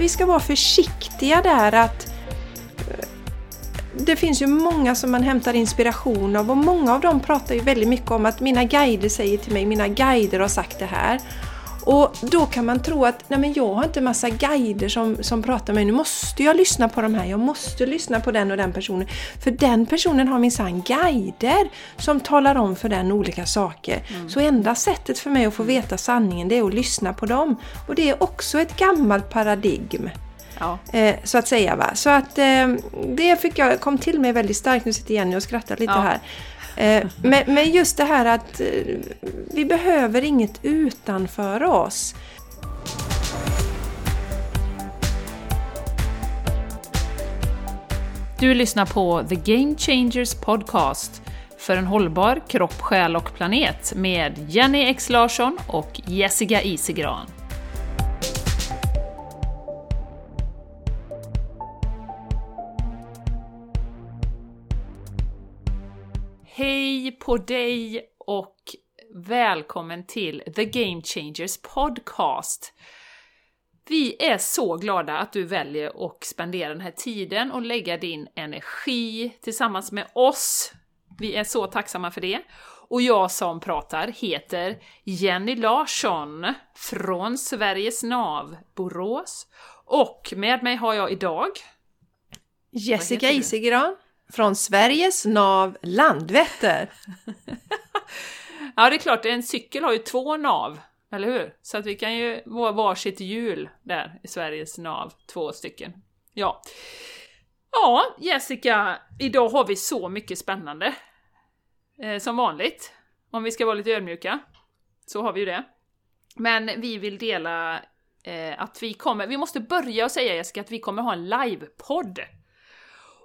vi ska vara försiktiga där att eh, det finns ju många som man hämtar inspiration av och många av dem pratar ju väldigt mycket om att mina guider säger till mig, mina guider har sagt det här. Och då kan man tro att nej men jag har inte massa guider som, som pratar med mig. Nu måste jag lyssna på de här. Jag måste lyssna på den och den personen. För den personen har minsann guider som talar om för den olika saker. Mm. Så enda sättet för mig att få veta sanningen det är att lyssna på dem. Och det är också ett gammalt paradigm. Ja. Eh, så att säga. Va? Så att eh, det fick jag, kom till mig väldigt starkt. Nu sitter Jenny och skrattar lite ja. här. Eh, men, men just det här att eh, vi behöver inget utanför oss. Du lyssnar på The Game Changers Podcast för en hållbar kropp, själ och planet med Jenny X Larsson och Jessica Isigran. Hej på dig och välkommen till The Game Changers Podcast. Vi är så glada att du väljer att spendera den här tiden och lägga din energi tillsammans med oss. Vi är så tacksamma för det. Och jag som pratar heter Jenny Larsson från Sveriges NAV, Borås. Och med mig har jag idag Jessica Isigran från Sveriges nav Landvetter. ja, det är klart, en cykel har ju två nav, eller hur? Så att vi kan ju vara varsitt hjul där i Sveriges nav, två stycken. Ja. Ja, Jessica, idag har vi så mycket spännande. Eh, som vanligt, om vi ska vara lite ödmjuka, så har vi ju det. Men vi vill dela eh, att vi kommer, vi måste börja och säga Jessica att vi kommer ha en livepodd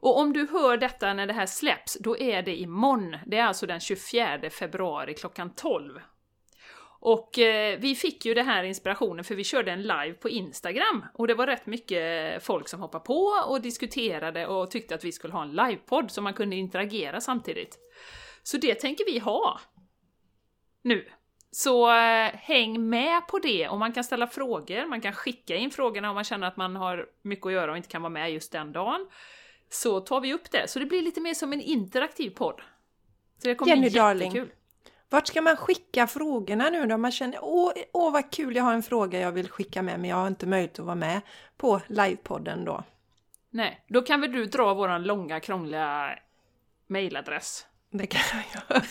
och om du hör detta när det här släpps, då är det imorgon. Det är alltså den 24 februari klockan 12. Och eh, vi fick ju den här inspirationen för vi körde en live på Instagram och det var rätt mycket folk som hoppade på och diskuterade och tyckte att vi skulle ha en livepodd så man kunde interagera samtidigt. Så det tänker vi ha nu. Så eh, häng med på det och man kan ställa frågor, man kan skicka in frågorna om man känner att man har mycket att göra och inte kan vara med just den dagen så tar vi upp det. Så det blir lite mer som en interaktiv podd. Så det kommer Jenny bli jättekul. Darling. Vart ska man skicka frågorna nu då? Man känner åh, åh vad kul, jag har en fråga jag vill skicka med men jag har inte möjlighet att vara med på livepodden då. Nej, då kan väl du dra våran långa krångliga mailadress? Det kan jag göra.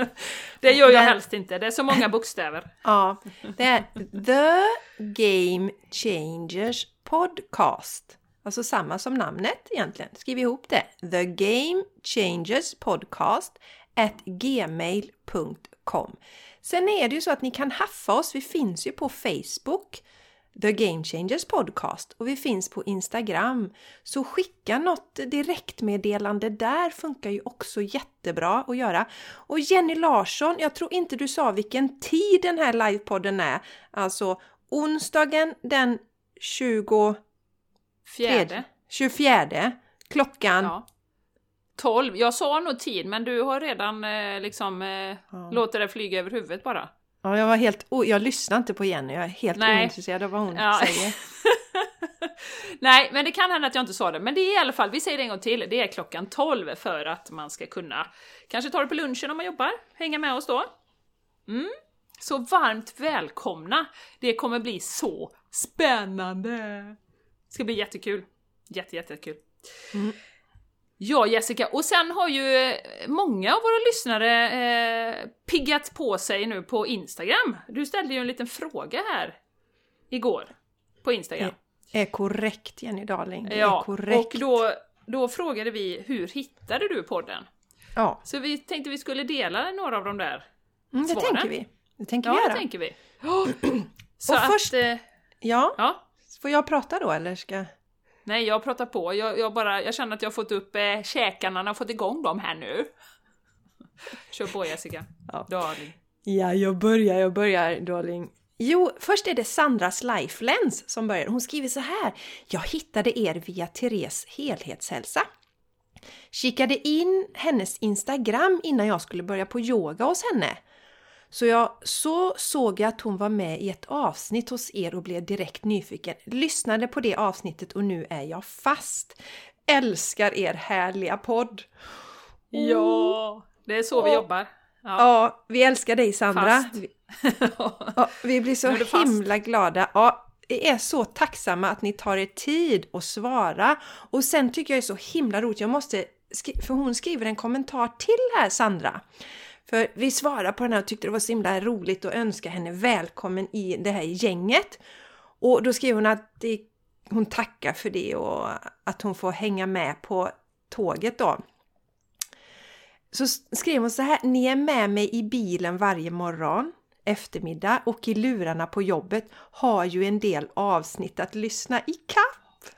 det gör jag helst inte, det är så många bokstäver. ja, det är The Game Changers Podcast Alltså samma som namnet egentligen. Skriv ihop det. The Game Changers Podcast at gmail.com. Sen är det ju så att ni kan haffa oss. Vi finns ju på Facebook. The Game Changers Podcast och vi finns på Instagram. Så skicka något direktmeddelande där funkar ju också jättebra att göra. Och Jenny Larsson, jag tror inte du sa vilken tid den här livepodden är. Alltså onsdagen den 20 Fjärde. 24. Klockan? Ja. 12. Jag sa nog tid, men du har redan eh, liksom eh, ja. låtit det flyga över huvudet bara. Ja, jag var helt... jag lyssnar inte på Jenny, jag är helt Nej. ointresserad av vad hon ja. säger. Nej, men det kan hända att jag inte sa det. Men det är i alla fall, vi säger det en gång till, det är klockan 12 för att man ska kunna kanske ta det på lunchen om man jobbar, hänga med oss då. Mm. Så varmt välkomna! Det kommer bli så spännande! Ska bli jättekul. Jätte, jättekul. Mm. Ja Jessica, och sen har ju många av våra lyssnare eh, piggat på sig nu på Instagram. Du ställde ju en liten fråga här igår på Instagram. Är, är korrekt Jenny Darling. Det ja, är korrekt. och då, då frågade vi hur hittade du podden? Ja. Så vi tänkte vi skulle dela några av de där mm, Det svaren. tänker vi. Det tänker ja, vi göra. det tänker vi. Så och att, först, eh, ja. ja. Får jag prata då eller ska... Nej, jag pratar på. Jag, jag, bara, jag känner att jag har fått upp eh, käkarna och fått igång dem här nu. Kör på Jessica. Ja. Darling. Ja, jag börjar, jag börjar darling. Jo, först är det Sandras Lifelens som börjar. Hon skriver så här. Jag hittade er via Therese helhetshälsa. Kikade in hennes Instagram innan jag skulle börja på yoga hos henne. Så jag så såg jag att hon var med i ett avsnitt hos er och blev direkt nyfiken. Lyssnade på det avsnittet och nu är jag fast. Älskar er härliga podd! Ja, det är så vi Åh. jobbar. Ja. Ja, vi älskar dig Sandra. Vi, ja, vi blir så du fast. himla glada. Ja, vi är så tacksamma att ni tar er tid att svara. Och sen tycker jag det är så himla roligt, jag måste, för hon skriver en kommentar till här Sandra. För vi svarade på den här och tyckte det var så himla roligt och önska henne välkommen i det här gänget. Och då skriver hon att det, hon tackar för det och att hon får hänga med på tåget då. Så skrev hon så här, ni är med mig i bilen varje morgon, eftermiddag och i lurarna på jobbet har ju en del avsnitt att lyssna i kapp.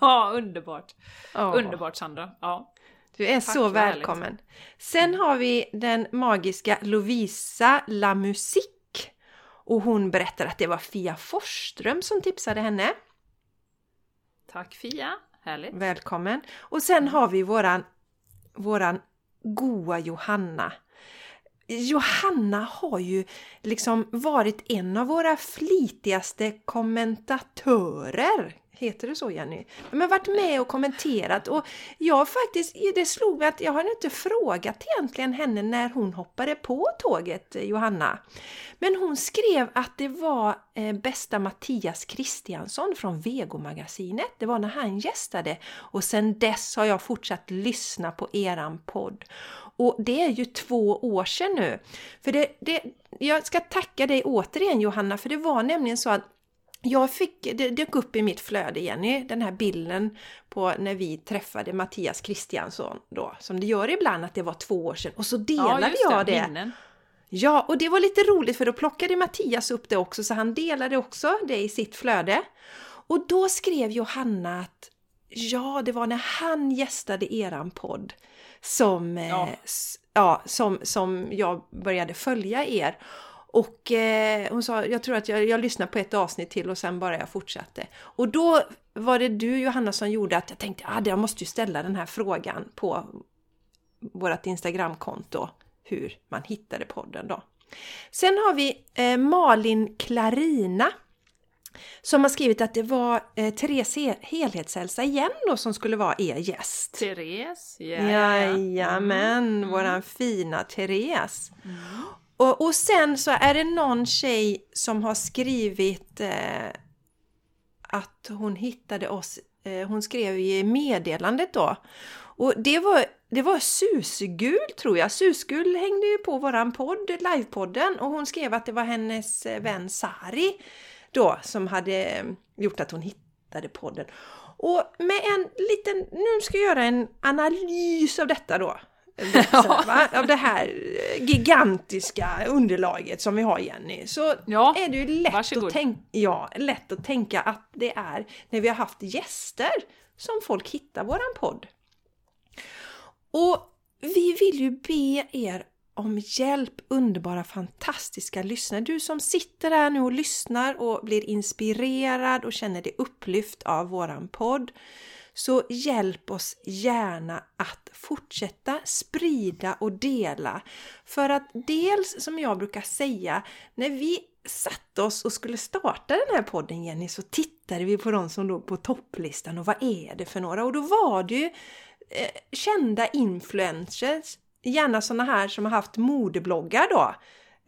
ja, underbart. Ja. Underbart Sandra. Ja. Du är Tack, så vad härligt. välkommen. Sen har vi den magiska Lovisa La Musique. Och hon berättar att det var Fia Forsström som tipsade henne. Tack Fia, härligt. Välkommen! Och sen har vi våran, våran goa Johanna. Johanna har ju liksom varit en av våra flitigaste kommentatörer. Heter det så Jenny? Men varit med och kommenterat och jag faktiskt, det slog mig att jag har inte frågat egentligen henne när hon hoppade på tåget, Johanna. Men hon skrev att det var eh, bästa Mattias Kristiansson från Vegomagasinet Det var när han gästade och sen dess har jag fortsatt lyssna på eran podd. Och det är ju två år sedan nu. För det, det, jag ska tacka dig återigen Johanna, för det var nämligen så att jag fick, det dök upp i mitt flöde Jenny, den här bilden på när vi träffade Mattias Kristiansson då, som det gör ibland att det var två år sedan och så delade just jag det. Minnen. Ja, och det var lite roligt för då plockade Mattias upp det också så han delade också det i sitt flöde. Och då skrev Johanna att ja, det var när han gästade eran podd som, ja. Ja. Eh, ja, som, som jag började följa er. Och eh, hon sa, jag tror att jag, jag lyssnade på ett avsnitt till och sen bara jag fortsatte. Och då var det du Johanna som gjorde att jag tänkte, ah, jag måste ju ställa den här frågan på vårt Instagramkonto hur man hittade podden då. Sen har vi eh, Malin Clarina som har skrivit att det var eh, Therese He- Helhetshälsa igen då som skulle vara er gäst. Therese, ja. Jajamän, Mm. våran fina Therese. Och, och sen så är det någon tjej som har skrivit eh, att hon hittade oss, eh, hon skrev i meddelandet då. Och det var, det var Susgul tror jag. Susgul hängde ju på våran podd, livepodden, och hon skrev att det var hennes eh, vän Sari då som hade eh, gjort att hon hittade podden. Och med en liten, nu ska jag göra en analys av detta då. Av det här eh, gigantiska underlaget som vi har Jenny. Så Ja, är det ju lätt varsågod. att, tänk, ja, lätt att tänka att det är när vi har haft gäster som folk hittar våran podd. Och vi vill ju be er om hjälp, underbara, fantastiska lyssnare. Du som sitter där nu och lyssnar och blir inspirerad och känner dig upplyft av våran podd. Så hjälp oss gärna att fortsätta sprida och dela. För att dels, som jag brukar säga, när vi satte oss och skulle starta den här podden Jenny, så tittade vi på de som låg på topplistan och vad är det för några? Och då var det ju eh, kända influencers, gärna sådana här som har haft modebloggar då,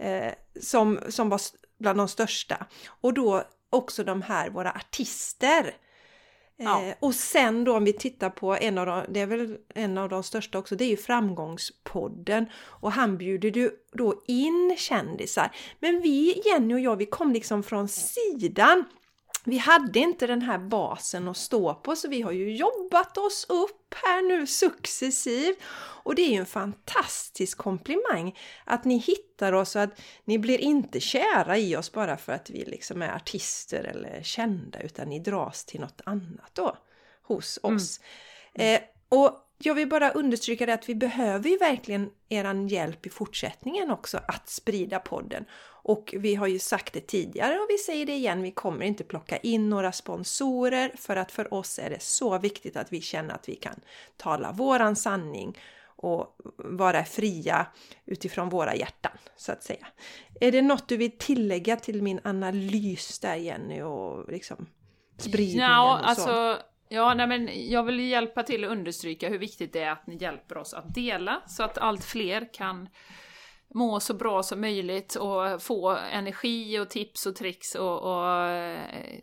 eh, som, som var bland de största. Och då också de här, våra artister. Ja. Eh, och sen då om vi tittar på en av de, det är väl en av de största också, det är ju Framgångspodden. Och han bjuder ju då in kändisar. Men vi, Jenny och jag, vi kom liksom från sidan. Vi hade inte den här basen att stå på så vi har ju jobbat oss upp här nu successivt. Och det är ju en fantastisk komplimang att ni hittar oss och att ni blir inte kära i oss bara för att vi liksom är artister eller kända utan ni dras till något annat då hos oss. Eh, och jag vill bara understryka det att vi behöver ju verkligen eran hjälp i fortsättningen också att sprida podden. Och vi har ju sagt det tidigare och vi säger det igen, vi kommer inte plocka in några sponsorer för att för oss är det så viktigt att vi känner att vi kan tala våran sanning och vara fria utifrån våra hjärtan, så att säga. Är det något du vill tillägga till min analys där Jenny och liksom spridningen ja, och så? alltså, Ja, nej men jag vill hjälpa till att understryka hur viktigt det är att ni hjälper oss att dela så att allt fler kan må så bra som möjligt och få energi och tips och tricks och, och eh,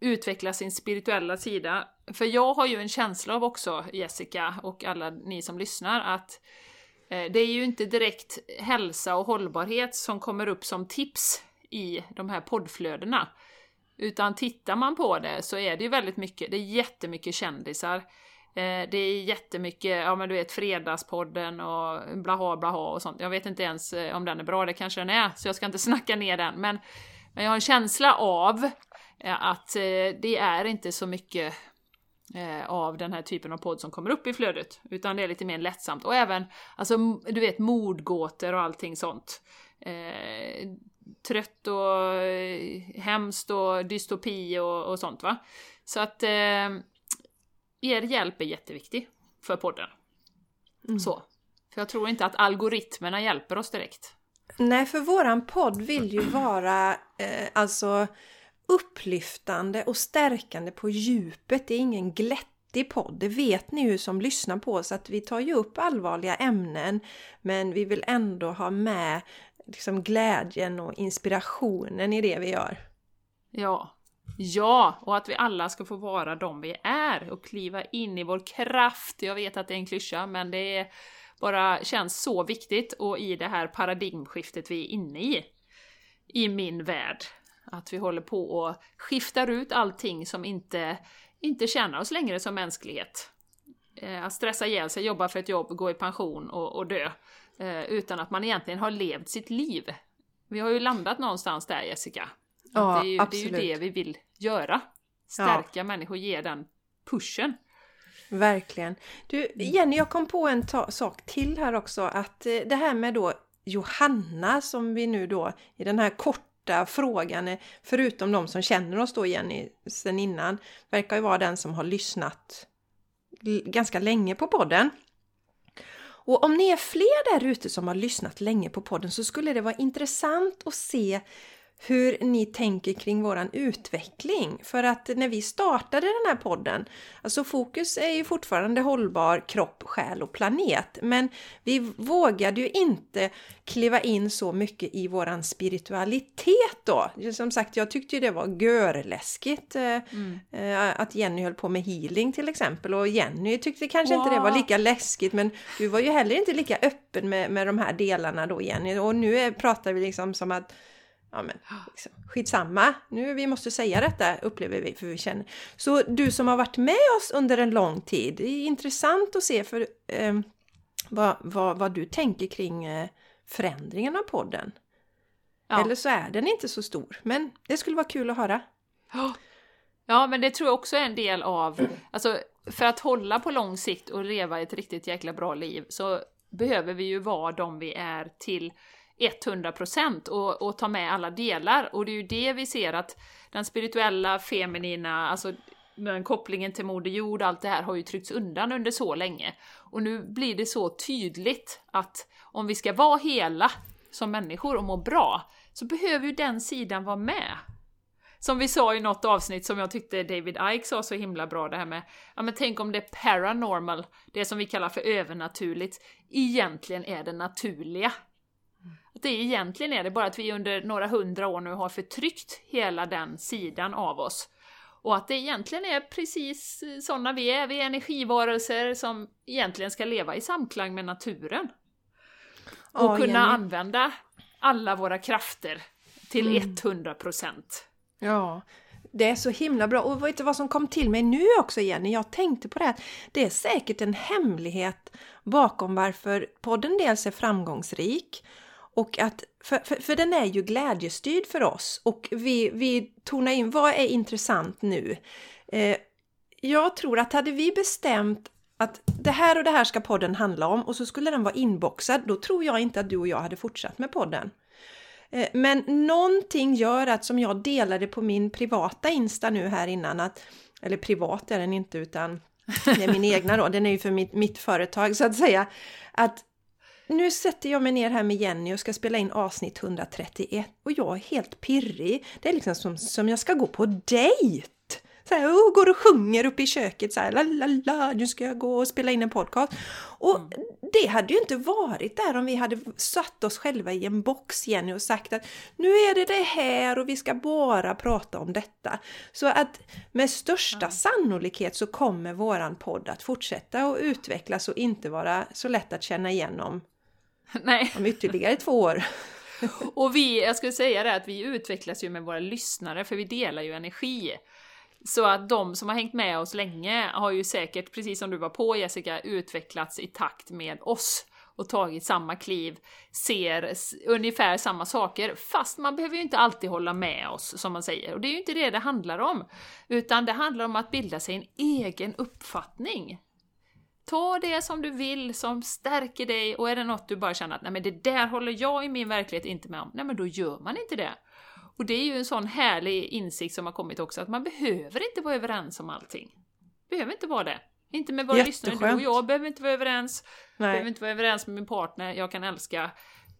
utveckla sin spirituella sida. För jag har ju en känsla av också, Jessica och alla ni som lyssnar, att eh, det är ju inte direkt hälsa och hållbarhet som kommer upp som tips i de här poddflödena. Utan tittar man på det så är det ju väldigt mycket, det är jättemycket kändisar. Eh, det är jättemycket, ja men du vet Fredagspodden och blaha blaha och sånt. Jag vet inte ens eh, om den är bra, det kanske den är, så jag ska inte snacka ner den. Men, men jag har en känsla av eh, att det är inte så mycket av den här typen av podd som kommer upp i flödet, utan det är lite mer lättsamt. Och även, alltså du vet mordgåtor och allting sånt trött och eh, hemskt och dystopi och, och sånt va. Så att eh, er hjälp är jätteviktig för podden. Mm. Så. För jag tror inte att algoritmerna hjälper oss direkt. Nej, för våran podd vill ju vara eh, alltså upplyftande och stärkande på djupet. Det är ingen glättig podd. Det vet ni ju som lyssnar på oss att vi tar ju upp allvarliga ämnen men vi vill ändå ha med liksom glädjen och inspirationen i det vi gör. Ja. Ja, och att vi alla ska få vara de vi är och kliva in i vår kraft. Jag vet att det är en klyscha, men det är bara känns så viktigt och i det här paradigmskiftet vi är inne i. I min värld. Att vi håller på och skiftar ut allting som inte, inte tjänar oss längre som mänsklighet. Eh, att stressa ihjäl sig, jobba för ett jobb, gå i pension och, och dö. Eh, utan att man egentligen har levt sitt liv. Vi har ju landat någonstans där Jessica. Ja, det, är ju, absolut. det är ju det vi vill göra. Stärka ja. människor, ge den pushen. Verkligen. Du Jenny, jag kom på en sak till här också. Att eh, det här med då Johanna som vi nu då i den här korta frågan, eh, förutom de som känner oss då Jenny sen innan, verkar ju vara den som har lyssnat ganska länge på podden. Och om ni är fler där ute som har lyssnat länge på podden så skulle det vara intressant att se hur ni tänker kring våran utveckling. För att när vi startade den här podden, alltså fokus är ju fortfarande hållbar kropp, själ och planet. Men vi vågade ju inte kliva in så mycket i våran spiritualitet då. Som sagt, jag tyckte ju det var görläskigt eh, mm. Eh, att Jenny höll på med healing till exempel. Och Jenny tyckte kanske wow. inte det var lika läskigt, men du var ju heller inte lika öppen med, med de här delarna då Jenny. Och nu är, pratar vi liksom som att ja men liksom, skitsamma, nu vi måste säga detta upplever vi för vi känner. Så du som har varit med oss under en lång tid, det är intressant att se för eh, vad, vad, vad, du tänker kring eh, förändringen av podden. Ja. Eller så är den inte så stor, men det skulle vara kul att höra. Ja, men det tror jag också är en del av, alltså för att hålla på lång sikt och leva ett riktigt jäkla bra liv så behöver vi ju vara de vi är till 100% och, och ta med alla delar. Och det är ju det vi ser att den spirituella, feminina, alltså den kopplingen till Moder Jord, allt det här har ju tryckts undan under så länge. Och nu blir det så tydligt att om vi ska vara hela som människor och må bra, så behöver ju den sidan vara med. Som vi sa i något avsnitt som jag tyckte David Ike sa så himla bra, det här med ja men tänk om det paranormal, det som vi kallar för övernaturligt, egentligen är det naturliga. Att det egentligen är det bara att vi under några hundra år nu har förtryckt hela den sidan av oss. Och att det egentligen är precis sådana vi är, vi är energivarelser som egentligen ska leva i samklang med naturen. Och oh, kunna Jenny. använda alla våra krafter till mm. 100%. Ja, det är så himla bra. Och vet du vad som kom till mig nu också Jenny? Jag tänkte på det här. Det är säkert en hemlighet bakom varför podden dels är framgångsrik och att, för, för, för, den är ju glädjestyrd för oss och vi, vi tonar in vad är intressant nu. Eh, jag tror att hade vi bestämt att det här och det här ska podden handla om och så skulle den vara inboxad, då tror jag inte att du och jag hade fortsatt med podden. Eh, men någonting gör att, som jag delade på min privata Insta nu här innan, att, eller privat är den inte utan det är min egna då, den är ju för mitt, mitt företag så att säga, att nu sätter jag mig ner här med Jenny och ska spela in avsnitt 131 och jag är helt pirrig. Det är liksom som, som jag ska gå på dejt! Så här, och går och sjunger uppe i köket så här, la la la, nu ska jag gå och spela in en podcast. Och mm. det hade ju inte varit där om vi hade satt oss själva i en box, Jenny, och sagt att nu är det det här och vi ska bara prata om detta. Så att med största mm. sannolikhet så kommer våran podd att fortsätta och utvecklas och inte vara så lätt att känna igen om, Nej. om ytterligare två år. och vi, jag skulle säga det att vi utvecklas ju med våra lyssnare för vi delar ju energi. Så att de som har hängt med oss länge har ju säkert, precis som du var på Jessica, utvecklats i takt med oss och tagit samma kliv, ser ungefär samma saker, fast man behöver ju inte alltid hålla med oss, som man säger. Och det är ju inte det det handlar om, utan det handlar om att bilda sig en egen uppfattning. Ta det som du vill, som stärker dig, och är det något du bara känner att nej men det där håller jag i min verklighet inte med om, nej men då gör man inte det. Och det är ju en sån härlig insikt som har kommit också, att man behöver inte vara överens om allting. Behöver inte vara det. Inte med våra lyssnare, du och jag behöver inte vara överens. Nej. Behöver inte vara överens med min partner, jag kan älska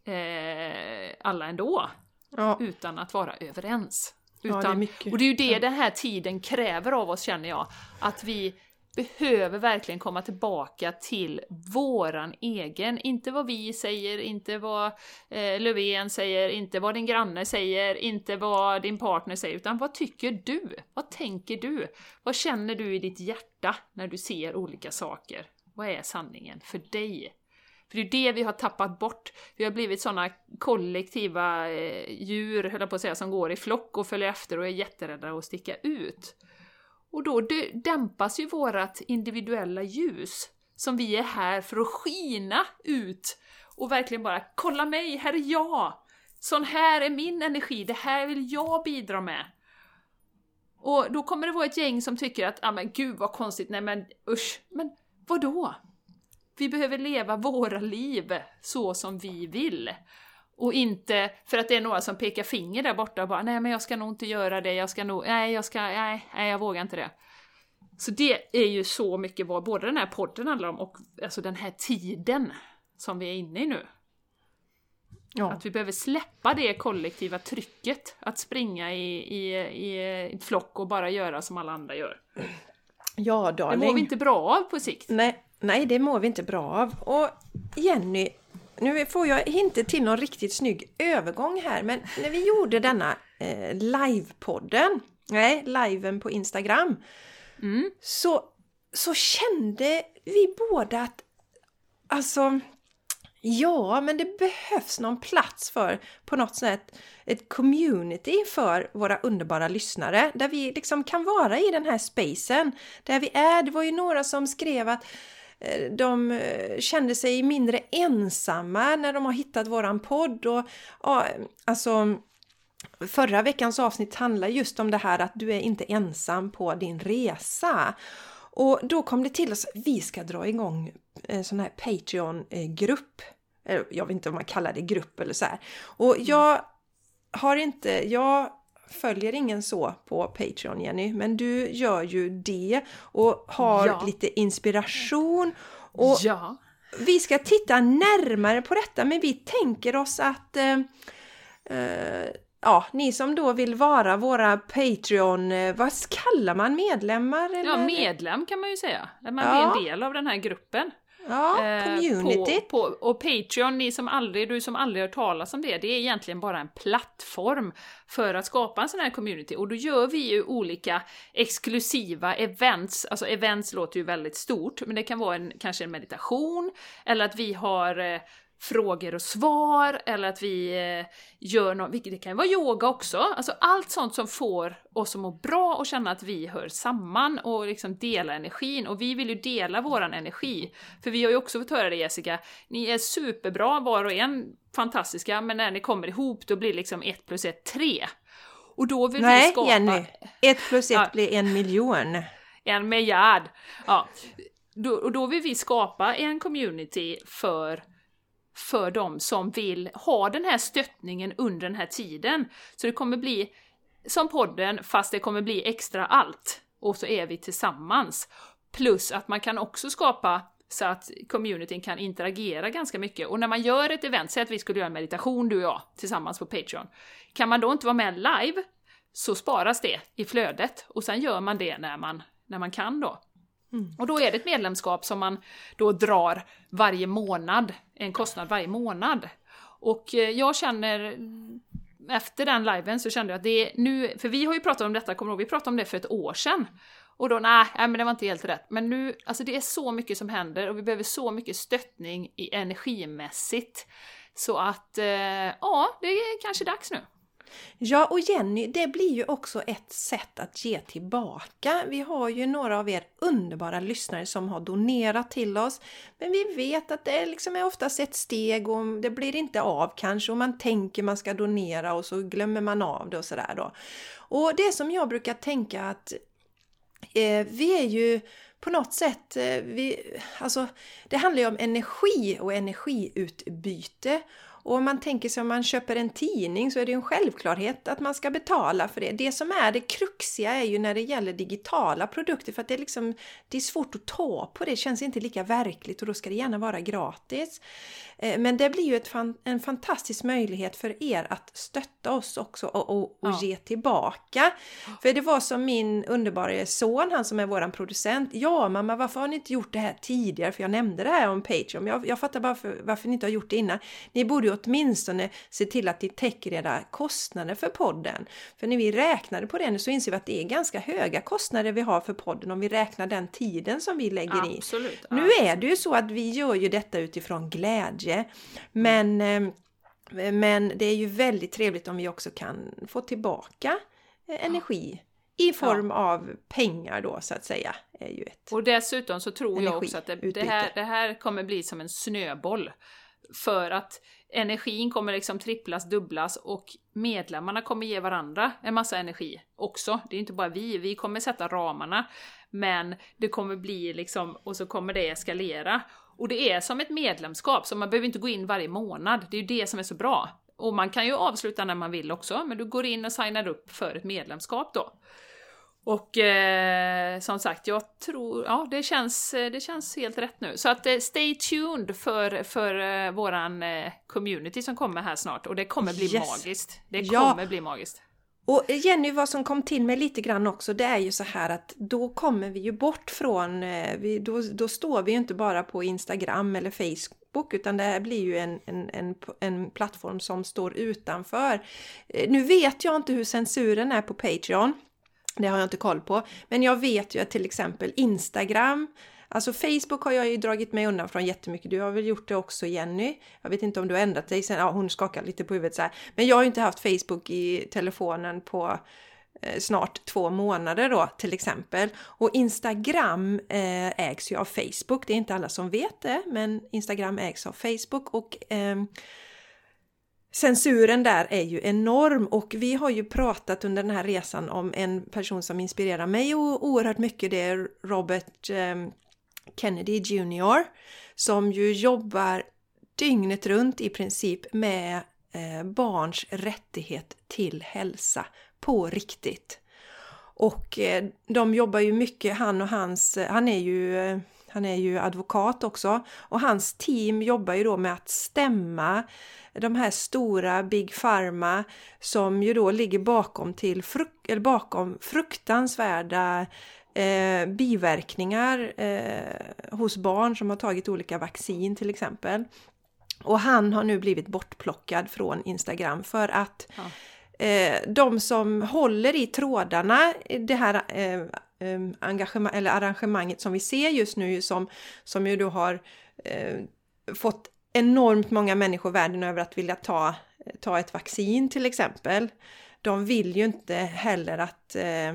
eh, alla ändå. Ja. Utan att vara överens. Utan, ja, det och det är ju det den här tiden kräver av oss känner jag. Att vi behöver verkligen komma tillbaka till våran egen, inte vad vi säger, inte vad eh, Löfven säger, inte vad din granne säger, inte vad din partner säger, utan vad tycker du? Vad tänker du? Vad känner du i ditt hjärta när du ser olika saker? Vad är sanningen för dig? För det är det vi har tappat bort. Vi har blivit sådana kollektiva eh, djur, höll jag på att säga, som går i flock och följer efter och är jätterädda att sticka ut. Och då dämpas ju vårat individuella ljus, som vi är här för att skina ut och verkligen bara kolla mig, här är jag! Sån här är min energi, det här vill jag bidra med. Och då kommer det vara ett gäng som tycker att, ja ah, men gud vad konstigt, nej men usch, men vadå? Vi behöver leva våra liv så som vi vill. Och inte för att det är några som pekar finger där borta och bara nej men jag ska nog inte göra det, jag ska nog, nej jag ska, nej, nej jag vågar inte det. Så det är ju så mycket vad både den här podden handlar om och alltså den här tiden som vi är inne i nu. Ja. Att vi behöver släppa det kollektiva trycket att springa i, i, i, i flock och bara göra som alla andra gör. Ja, darling. Det mår vi inte bra av på sikt. Nej, nej, det mår vi inte bra av. Och Jenny, nu får jag inte till någon riktigt snygg övergång här, men när vi gjorde denna eh, livepodden, nej, liven på Instagram, mm. så, så kände vi båda att alltså Ja, men det behövs någon plats för på något sätt ett community för våra underbara lyssnare där vi liksom kan vara i den här spacen där vi är. Det var ju några som skrev att Eh, de eh, kände sig mindre ensamma när de har hittat våran podd och ja, alltså Förra veckans avsnitt handlar just om det här att du är inte ensam på din resa. Och då kom det till oss, vi ska dra igång en sån här Patreon-grupp. Jag vet inte om man kallar det grupp eller så här. Och jag har inte, jag följer ingen så på Patreon Jenny, men du gör ju det och har ja. lite inspiration. Och ja. Vi ska titta närmare på detta, men vi tänker oss att eh, eh, ja, ni som då vill vara våra Patreon, eh, vad kallar man medlemmar? Eller? Ja, medlem kan man ju säga. Man ja. blir en del av den här gruppen. Ja, eh, community. På, på, och Patreon, ni som aldrig, du som aldrig hört talas om det, det är egentligen bara en plattform för att skapa en sån här community. Och då gör vi ju olika exklusiva events, alltså events låter ju väldigt stort, men det kan vara en, kanske en meditation, eller att vi har eh, frågor och svar, eller att vi eh, gör något, det kan vara yoga också, alltså allt sånt som får oss att må bra och känna att vi hör samman och liksom dela energin. Och vi vill ju dela våran energi. För vi har ju också fått höra det Jessica, ni är superbra var och en, fantastiska, men när ni kommer ihop då blir liksom ett plus ett tre. Och då vill Nej, vi skapa... Jenny! Ett plus ett ja. blir en miljon. En miljard! Ja. Då, och då vill vi skapa en community för för de som vill ha den här stöttningen under den här tiden. Så det kommer bli som podden, fast det kommer bli extra allt. Och så är vi tillsammans Plus att man kan också skapa så att communityn kan interagera ganska mycket. Och när man gör ett event, säg att vi skulle göra en meditation du och jag tillsammans på Patreon, kan man då inte vara med live så sparas det i flödet och sen gör man det när man, när man kan då. Mm. Och då är det ett medlemskap som man då drar varje månad, en kostnad varje månad. Och eh, jag känner, efter den liven så kände jag att det är nu, för vi har ju pratat om detta, kommer du ihåg, vi pratade om det för ett år sedan. Och då, nej, nej, men det var inte helt rätt. Men nu, alltså det är så mycket som händer och vi behöver så mycket stöttning i energimässigt. Så att, eh, ja, det är kanske dags nu. Ja, och Jenny, det blir ju också ett sätt att ge tillbaka. Vi har ju några av er underbara lyssnare som har donerat till oss. Men vi vet att det liksom är oftast ett steg och det blir inte av kanske och man tänker man ska donera och så glömmer man av det och sådär då. Och det som jag brukar tänka att eh, vi är ju på något sätt, eh, vi, alltså det handlar ju om energi och energiutbyte. Och om man tänker sig om man köper en tidning så är det ju en självklarhet att man ska betala för det. Det som är det kruxiga är ju när det gäller digitala produkter för att det är liksom det är svårt att ta på det, känns inte lika verkligt och då ska det gärna vara gratis. Eh, men det blir ju fan, en fantastisk möjlighet för er att stötta oss också och, och, och ja. ge tillbaka. För det var som min underbara son, han som är våran producent. Ja mamma, varför har ni inte gjort det här tidigare? För jag nämnde det här om Patreon. Jag, jag fattar bara för, varför ni inte har gjort det innan. Ni borde ju åtminstone se till att ni täcker era kostnader för podden. För när vi räknade på det så inser vi att det är ganska höga kostnader vi har för podden om vi räknar den tiden som vi lägger Absolut, i. Nu är det ju så att vi gör ju detta utifrån glädje glädje. Men, eh, men det är ju väldigt trevligt om vi också kan få tillbaka eh, energi i form ja. av pengar då så att säga. Är ju ett och dessutom så tror jag också att det, det, här, det här kommer bli som en snöboll. För att energin kommer liksom tripplas, dubblas och medlemmarna kommer ge varandra en massa energi också. Det är inte bara vi, vi kommer sätta ramarna. Men det kommer bli liksom, och så kommer det eskalera. Och det är som ett medlemskap, så man behöver inte gå in varje månad. Det är ju det som är så bra. Och man kan ju avsluta när man vill också, men du går in och signar upp för ett medlemskap då. Och eh, som sagt, jag tror, ja det känns, det känns helt rätt nu. Så att eh, stay tuned för, för eh, våran eh, community som kommer här snart och det kommer bli yes. magiskt. Det kommer ja. bli magiskt. Och Jenny, vad som kom till mig lite grann också, det är ju så här att då kommer vi ju bort från, eh, vi, då, då står vi ju inte bara på Instagram eller Facebook utan det här blir ju en, en, en, en plattform som står utanför. Eh, nu vet jag inte hur censuren är på Patreon. Det har jag inte koll på. Men jag vet ju att till exempel Instagram Alltså Facebook har jag ju dragit mig undan från jättemycket. Du har väl gjort det också Jenny? Jag vet inte om du har ändrat dig sen. Ja, hon skakar lite på huvudet så här. Men jag har ju inte haft Facebook i telefonen på eh, snart två månader då till exempel. Och Instagram eh, ägs ju av Facebook. Det är inte alla som vet det, men Instagram ägs av Facebook och eh, Censuren där är ju enorm och vi har ju pratat under den här resan om en person som inspirerar mig oerhört mycket. Det är Robert eh, Kennedy Jr. som ju jobbar dygnet runt i princip med eh, barns rättighet till hälsa på riktigt. Och eh, de jobbar ju mycket, han och hans, han är ju han är ju advokat också och hans team jobbar ju då med att stämma de här stora Big Pharma som ju då ligger bakom, till fruk eller bakom fruktansvärda eh, biverkningar eh, hos barn som har tagit olika vaccin till exempel. Och han har nu blivit bortplockad från Instagram för att ja. eh, de som håller i trådarna, det här eh, engagemang, eller arrangemanget som vi ser just nu som, som ju då har eh, fått enormt många människor världen över att vilja ta, ta ett vaccin till exempel. De vill ju inte heller att eh,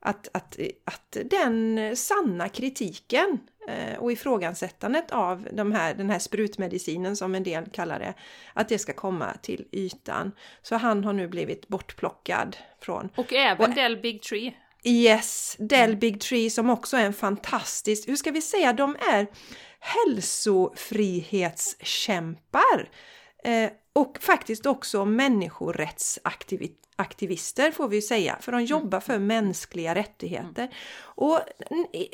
att, att, att den sanna kritiken eh, och ifrågasättandet av de här, den här sprutmedicinen som en del kallar det, att det ska komma till ytan. Så han har nu blivit bortplockad från... Och även och, Del Big Tree. Yes, Del Big Tree som också är en fantastisk, hur ska vi säga, de är hälsofrihetskämpar. Eh, och faktiskt också människorättsaktivister får vi ju säga, för de jobbar för mänskliga rättigheter. Och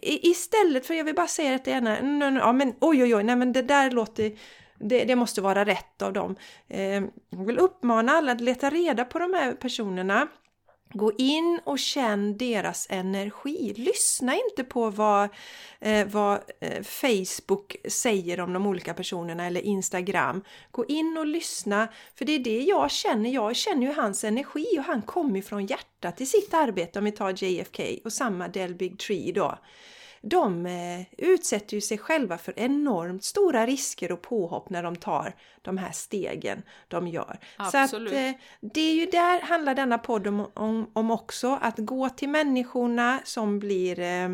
istället för, jag vill bara säga att det ena, ja men oj oj oj, nej men det där låter det, det, måste vara rätt av dem. Eh, jag vill uppmana alla att leta reda på de här personerna Gå in och känn deras energi. Lyssna inte på vad, eh, vad eh, Facebook säger om de olika personerna eller Instagram. Gå in och lyssna, för det är det jag känner. Jag känner ju hans energi och han kommer från hjärtat i sitt arbete om vi tar JFK och samma Del Big Tree då de eh, utsätter ju sig själva för enormt stora risker och påhopp när de tar de här stegen de gör. Absolut. Så att eh, det är ju där handlar denna podd om, om, om också, att gå till människorna som blir eh,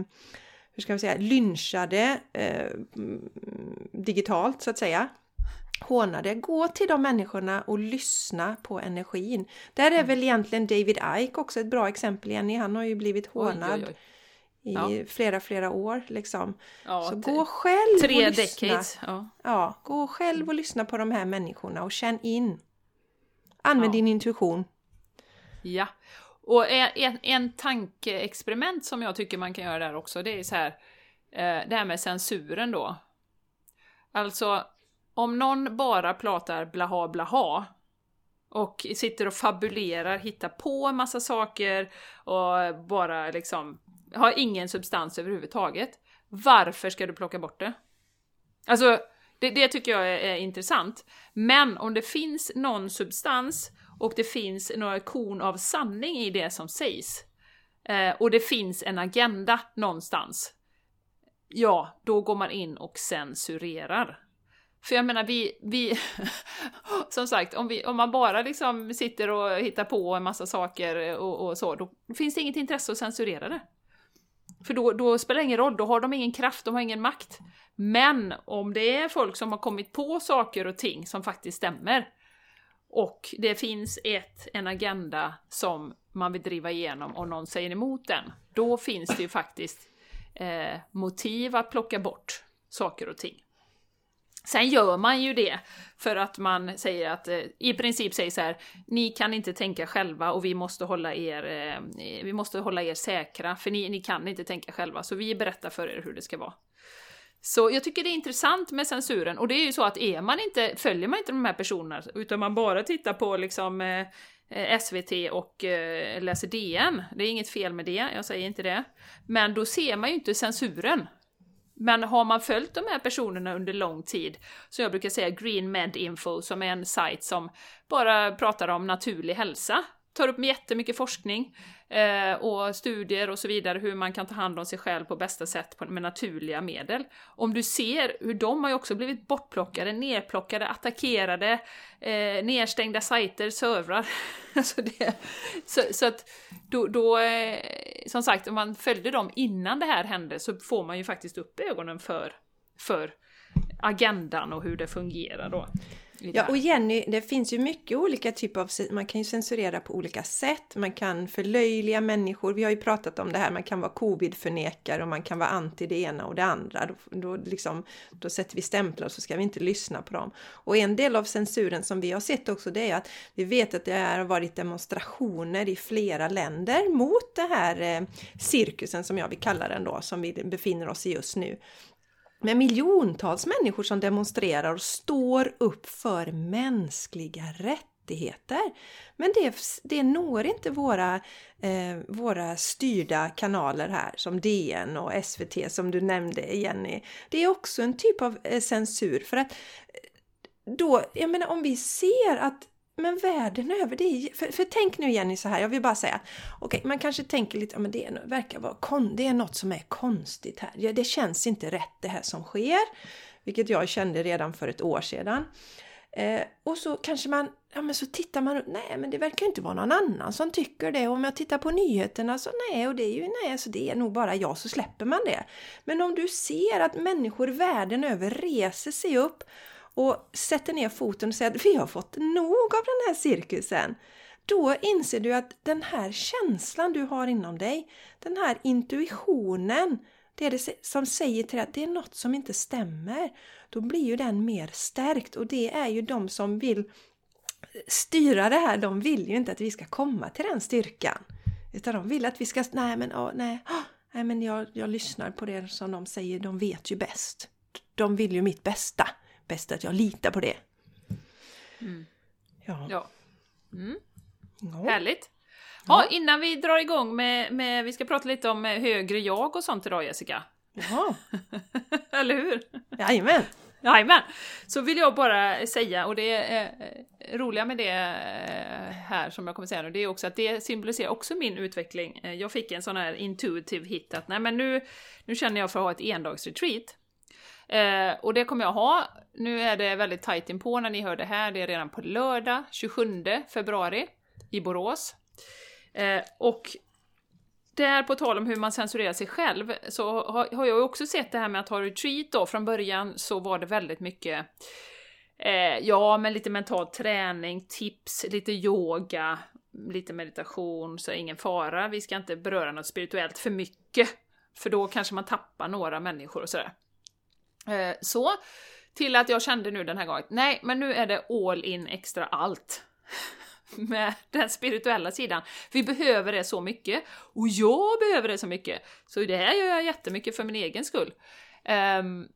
hur ska man säga, lynchade eh, digitalt så att säga hånade. Gå till de människorna och lyssna på energin. Där är mm. väl egentligen David Ike också ett bra exempel, Jenny. Han har ju blivit hånad. Oj, oj, oj i ja. flera, flera år. Liksom. Ja, så gå själv tre och lyssna. Decades, ja. ja, gå själv och lyssna på de här människorna och känn in. Använd din intuition. Ja, och en, en tankeexperiment som jag tycker man kan göra där också, det är så här, eh, det här med censuren då. Alltså, om någon bara pratar blaha blaha och sitter och fabulerar, hittar på en massa saker och bara liksom har ingen substans överhuvudtaget. Varför ska du plocka bort det? Alltså, det, det tycker jag är, är, intressant. Men om det finns någon substans och det finns några korn av sanning i det som sägs eh, och det finns en agenda någonstans, ja, då går man in och censurerar. För jag menar, vi, vi som sagt, om, vi, om man bara liksom sitter och hittar på en massa saker och, och så, då finns det inget intresse att censurera det. För då, då spelar det ingen roll, då har de ingen kraft, de har ingen makt. Men om det är folk som har kommit på saker och ting som faktiskt stämmer, och det finns ett, en agenda som man vill driva igenom och någon säger emot den, då finns det ju faktiskt eh, motiv att plocka bort saker och ting. Sen gör man ju det för att man säger att, eh, i princip säger så här, ni kan inte tänka själva och vi måste hålla er, eh, vi måste hålla er säkra, för ni, ni kan inte tänka själva, så vi berättar för er hur det ska vara. Så jag tycker det är intressant med censuren, och det är ju så att är man inte, följer man inte de här personerna, utan man bara tittar på liksom eh, SVT och läser DN, det är inget fel med det, jag säger inte det, men då ser man ju inte censuren. Men har man följt de här personerna under lång tid, som jag brukar säga Green Med Info, som är en sajt som bara pratar om naturlig hälsa, tar upp jättemycket forskning eh, och studier och så vidare hur man kan ta hand om sig själv på bästa sätt med naturliga medel. Om du ser hur de har ju också blivit bortplockade, nerplockade, attackerade, eh, nedstängda sajter, servrar. alltså det, så, så, att då, då eh, som sagt, om man följde dem innan det här hände så får man ju faktiskt upp ögonen för, för agendan och hur det fungerar då. Ja, och Jenny, det finns ju mycket olika typer av... Man kan ju censurera på olika sätt. Man kan förlöjliga människor. Vi har ju pratat om det här. Man kan vara covid-förnekare och man kan vara anti det ena och det andra. Då, då, liksom, då sätter vi stämplar och så ska vi inte lyssna på dem. Och en del av censuren som vi har sett också det är att vi vet att det har varit demonstrationer i flera länder mot det här eh, cirkusen som jag vill kalla den då, som vi befinner oss i just nu med miljontals människor som demonstrerar och står upp för mänskliga rättigheter. Men det, det når inte våra, eh, våra styrda kanaler här som DN och SVT som du nämnde Jenny. Det är också en typ av eh, censur för att eh, då, jag menar om vi ser att men världen över, det är, för, för tänk nu Jenny så här, jag vill bara säga, okej, okay, man kanske tänker lite, ja men det är, verkar vara, kon, det är något som är konstigt här. Ja, det känns inte rätt det här som sker, vilket jag kände redan för ett år sedan. Eh, och så kanske man, ja men så tittar man, nej men det verkar inte vara någon annan som tycker det. Och om jag tittar på nyheterna så nej, och det är ju nej, så det är nog bara jag, så släpper man det. Men om du ser att människor världen över reser sig upp och sätter ner foten och säger att vi har fått nog av den här cirkusen. Då inser du att den här känslan du har inom dig, den här intuitionen, det är det som säger till dig att det är något som inte stämmer. Då blir ju den mer stärkt och det är ju de som vill styra det här, de vill ju inte att vi ska komma till den styrkan. Utan de vill att vi ska, nej men, oh, nej, oh, nej men jag, jag lyssnar på det som de säger, de vet ju bäst. De vill ju mitt bästa. Bäst att jag litar på det. Mm. Ja. Ja. Mm. Ja. Härligt! Ja, innan vi drar igång med, med, vi ska prata lite om eh, högre jag och sånt idag Jessica. Jaha. Eller hur? Jajamän. Jajamän! Så vill jag bara säga, och det är eh, roliga med det eh, här som jag kommer säga nu, det är också att det symboliserar också min utveckling. Eh, jag fick en sån här intuitive hit att nej men nu, nu känner jag för att ha ett endagsretreat. Eh, och det kommer jag ha. Nu är det väldigt tajt inpå när ni hör det här, det är redan på lördag 27 februari i Borås. Eh, och där på tal om hur man censurerar sig själv så har, har jag ju också sett det här med att ha retreat då. Från början så var det väldigt mycket eh, ja, men lite mental träning, tips, lite yoga, lite meditation, så ingen fara. Vi ska inte beröra något spirituellt för mycket, för då kanske man tappar några människor och sådär. Eh, så, till att jag kände nu den här gången, nej, men nu är det all in extra allt med den spirituella sidan. Vi behöver det så mycket, och jag behöver det så mycket. Så det här gör jag jättemycket för min egen skull. Um,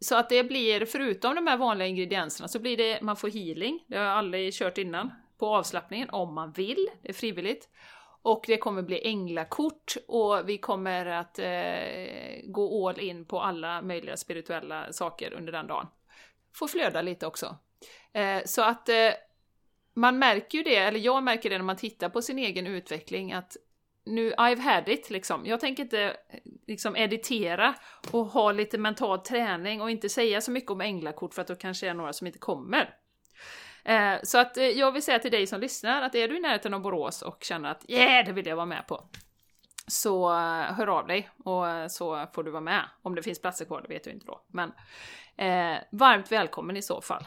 så att det blir, förutom de här vanliga ingredienserna, så blir det, man får healing, det har jag aldrig kört innan, på avslappningen, om man vill, det är frivilligt. Och det kommer bli änglakort och vi kommer att eh, gå all in på alla möjliga spirituella saker under den dagen. Får flöda lite också. Eh, så att eh, man märker ju det, eller jag märker det när man tittar på sin egen utveckling, att nu, I've had it liksom. Jag tänker inte eh, liksom editera och ha lite mental träning och inte säga så mycket om änglakort för att då kanske är några som inte kommer. Eh, så att eh, jag vill säga till dig som lyssnar att är du i närheten av Borås och känner att yeah, det vill jag vara med på. Så eh, hör av dig och eh, så får du vara med. Om det finns platser kvar, det vet jag inte då. Men eh, varmt välkommen i så fall.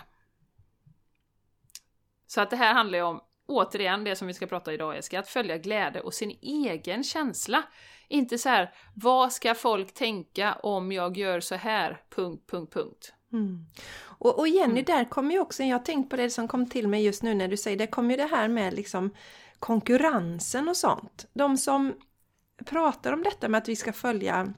Så att det här handlar ju om, återigen, det som vi ska prata idag Jessica, att följa glädje och sin egen känsla. Inte så här, vad ska folk tänka om jag gör så här? Punkt, punkt, punkt. Mm. Och, och Jenny, där kommer ju också, jag har tänkt på det som kom till mig just nu när du säger, det kommer ju det här med liksom konkurrensen och sånt. De som pratar om detta med att vi ska följa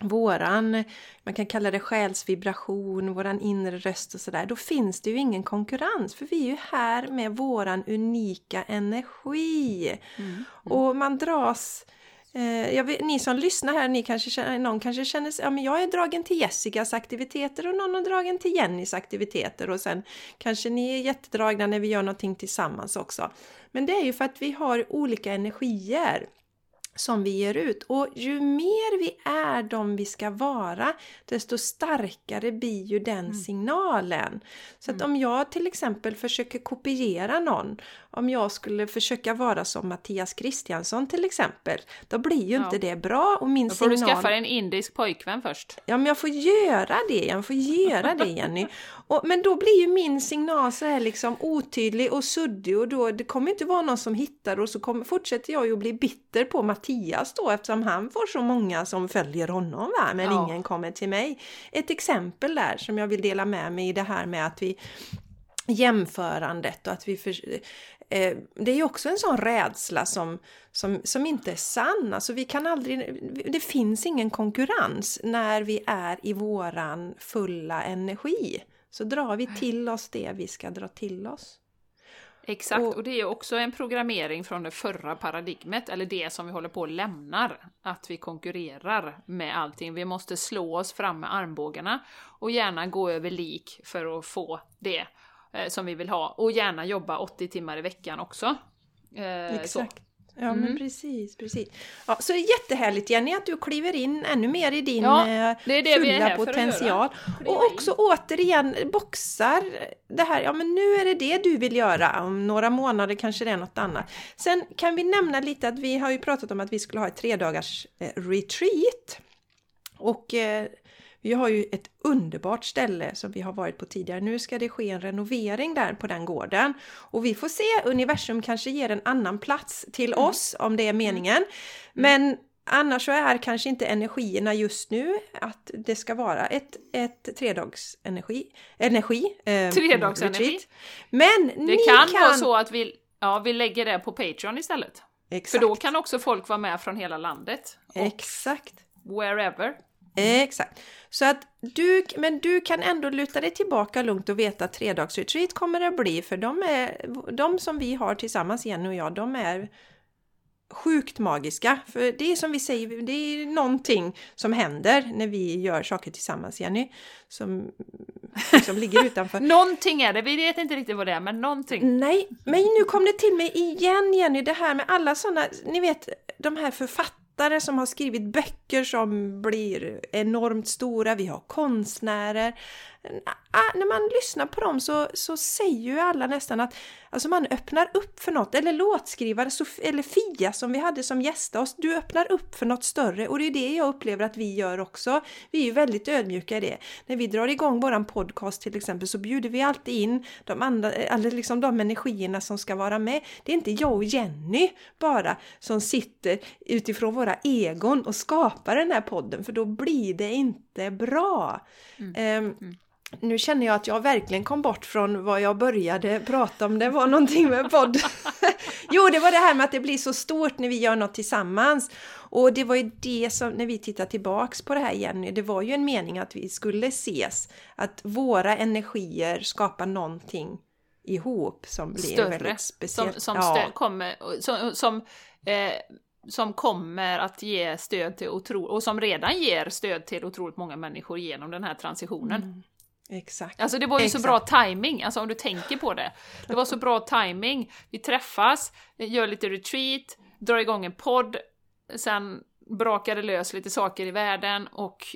våran, man kan kalla det själsvibration, våran inre röst och sådär, då finns det ju ingen konkurrens för vi är ju här med våran unika energi. Mm. Och man dras Eh, vet, ni som lyssnar här, ni kanske känner, eh, någon kanske känner sig, ja men jag är dragen till Jessicas aktiviteter och någon är dragen till Jennys aktiviteter och sen kanske ni är jättedragna när vi gör någonting tillsammans också. Men det är ju för att vi har olika energier som vi ger ut. Och ju mer vi är de vi ska vara, desto starkare blir ju den Mm. signalen. Så att om jag till exempel försöker kopiera någon, om jag skulle försöka vara som Mattias Kristiansson till exempel, då blir ju Ja. inte det bra och min Då får du signal... skaffa dig en indisk pojkvän först. Ja, men jag får göra det, jag får göra det Jenny. Och, men då blir ju min signal så här liksom otydlig och suddig och då det kommer inte vara någon som hittar och så kommer, fortsätter jag ju att bli bitter på Mattias då eftersom han får så många som följer honom va? men Ja. ingen kommer till mig. Ett exempel där som jag vill dela med mig i det här med att vi jämförandet och att vi för, eh, det är ju också en sån rädsla som, som, som inte är sann. Alltså vi kan aldrig, det finns ingen konkurrens när vi är i våran fulla energi. Så drar vi till oss det vi ska dra till oss. Exakt, Och- och det är också en programmering från det förra paradigmet, eller det som vi håller på och lämnar. Att vi konkurrerar med allting. Vi måste slå oss fram med armbågarna och gärna gå över lik för att få det eh, som vi vill ha. Och gärna jobba 80 timmar i veckan också. Eh, så. Ja Mm. men precis, precis. Ja, så det är jättehärligt Jenny att du kliver in ännu mer i din Ja, eh, det det fulla potential. Och också återigen boxar det här, ja men nu är det det du vill göra, om några månader kanske det är något annat. Sen kan vi nämna lite att vi har ju pratat om att vi skulle ha ett tre dagars eh, retreat. Och eh, vi har ju ett underbart ställe som vi har varit på tidigare. Nu ska det ske en renovering där på den gården. Och vi får se, universum kanske ger en annan plats till oss om det är meningen. Men annars så är kanske inte energierna just nu att det ska vara ett, ett tredags energi. eh, Tredagsenergi. Men Det ni kan, kan... vara så att vi, ja, vi lägger det på Patreon istället. Exakt. För då kan också folk vara med från hela landet. Exakt. wherever. Exakt. Så att du, men du kan ändå luta dig tillbaka lugnt och veta att tredagsretreat kommer det bli för de, är, de som vi har tillsammans, Jenny och jag, de är sjukt magiska. För det är som vi säger, det är någonting som händer när vi gör saker tillsammans, Jenny, som liksom ligger utanför. Någonting är det, vi vet inte riktigt vad det är, men någonting. Nej, men nu kom det till mig igen Jenny, det här med alla sådana, ni vet de här författare som har skrivit böcker som blir enormt stora, vi har konstnärer. Ah, När man lyssnar på dem så, så säger ju alla nästan att alltså man öppnar upp för något, eller låtskrivare, Sof- eller Fia som vi hade som gästa oss, du öppnar upp för något större och det är det jag upplever att vi gör också. Vi är ju väldigt ödmjuka i det. När vi drar igång våran podcast till exempel så bjuder vi alltid in de andra, eller liksom de energierna som ska vara med. Det är inte jag och Jenny bara som sitter utifrån våra egon och skapar den här podden för då blir det inte bra. Ehm, nu känner jag att jag verkligen kom bort från vad jag började prata om. Det var någonting med podd. jo, det var det här med att det blir så stort när vi gör något tillsammans. Och det var ju det som, när vi tittar tillbaks på det här Jenny, det var ju en mening att vi skulle ses. Att våra energier skapar någonting ihop som blir Större. väldigt Som, speciellt. som, Ja. stö- kommer, som, som, eh, som kommer att ge stöd till otro, och som redan ger stöd till otroligt många människor genom den här transitionen. Mm. Exakt. Alltså det var ju Exakt. så bra timing, alltså om du tänker på det. Det var så bra timing. Vi träffas, gör lite retreat, drar igång en podd, sen brakar det lös lite saker i världen och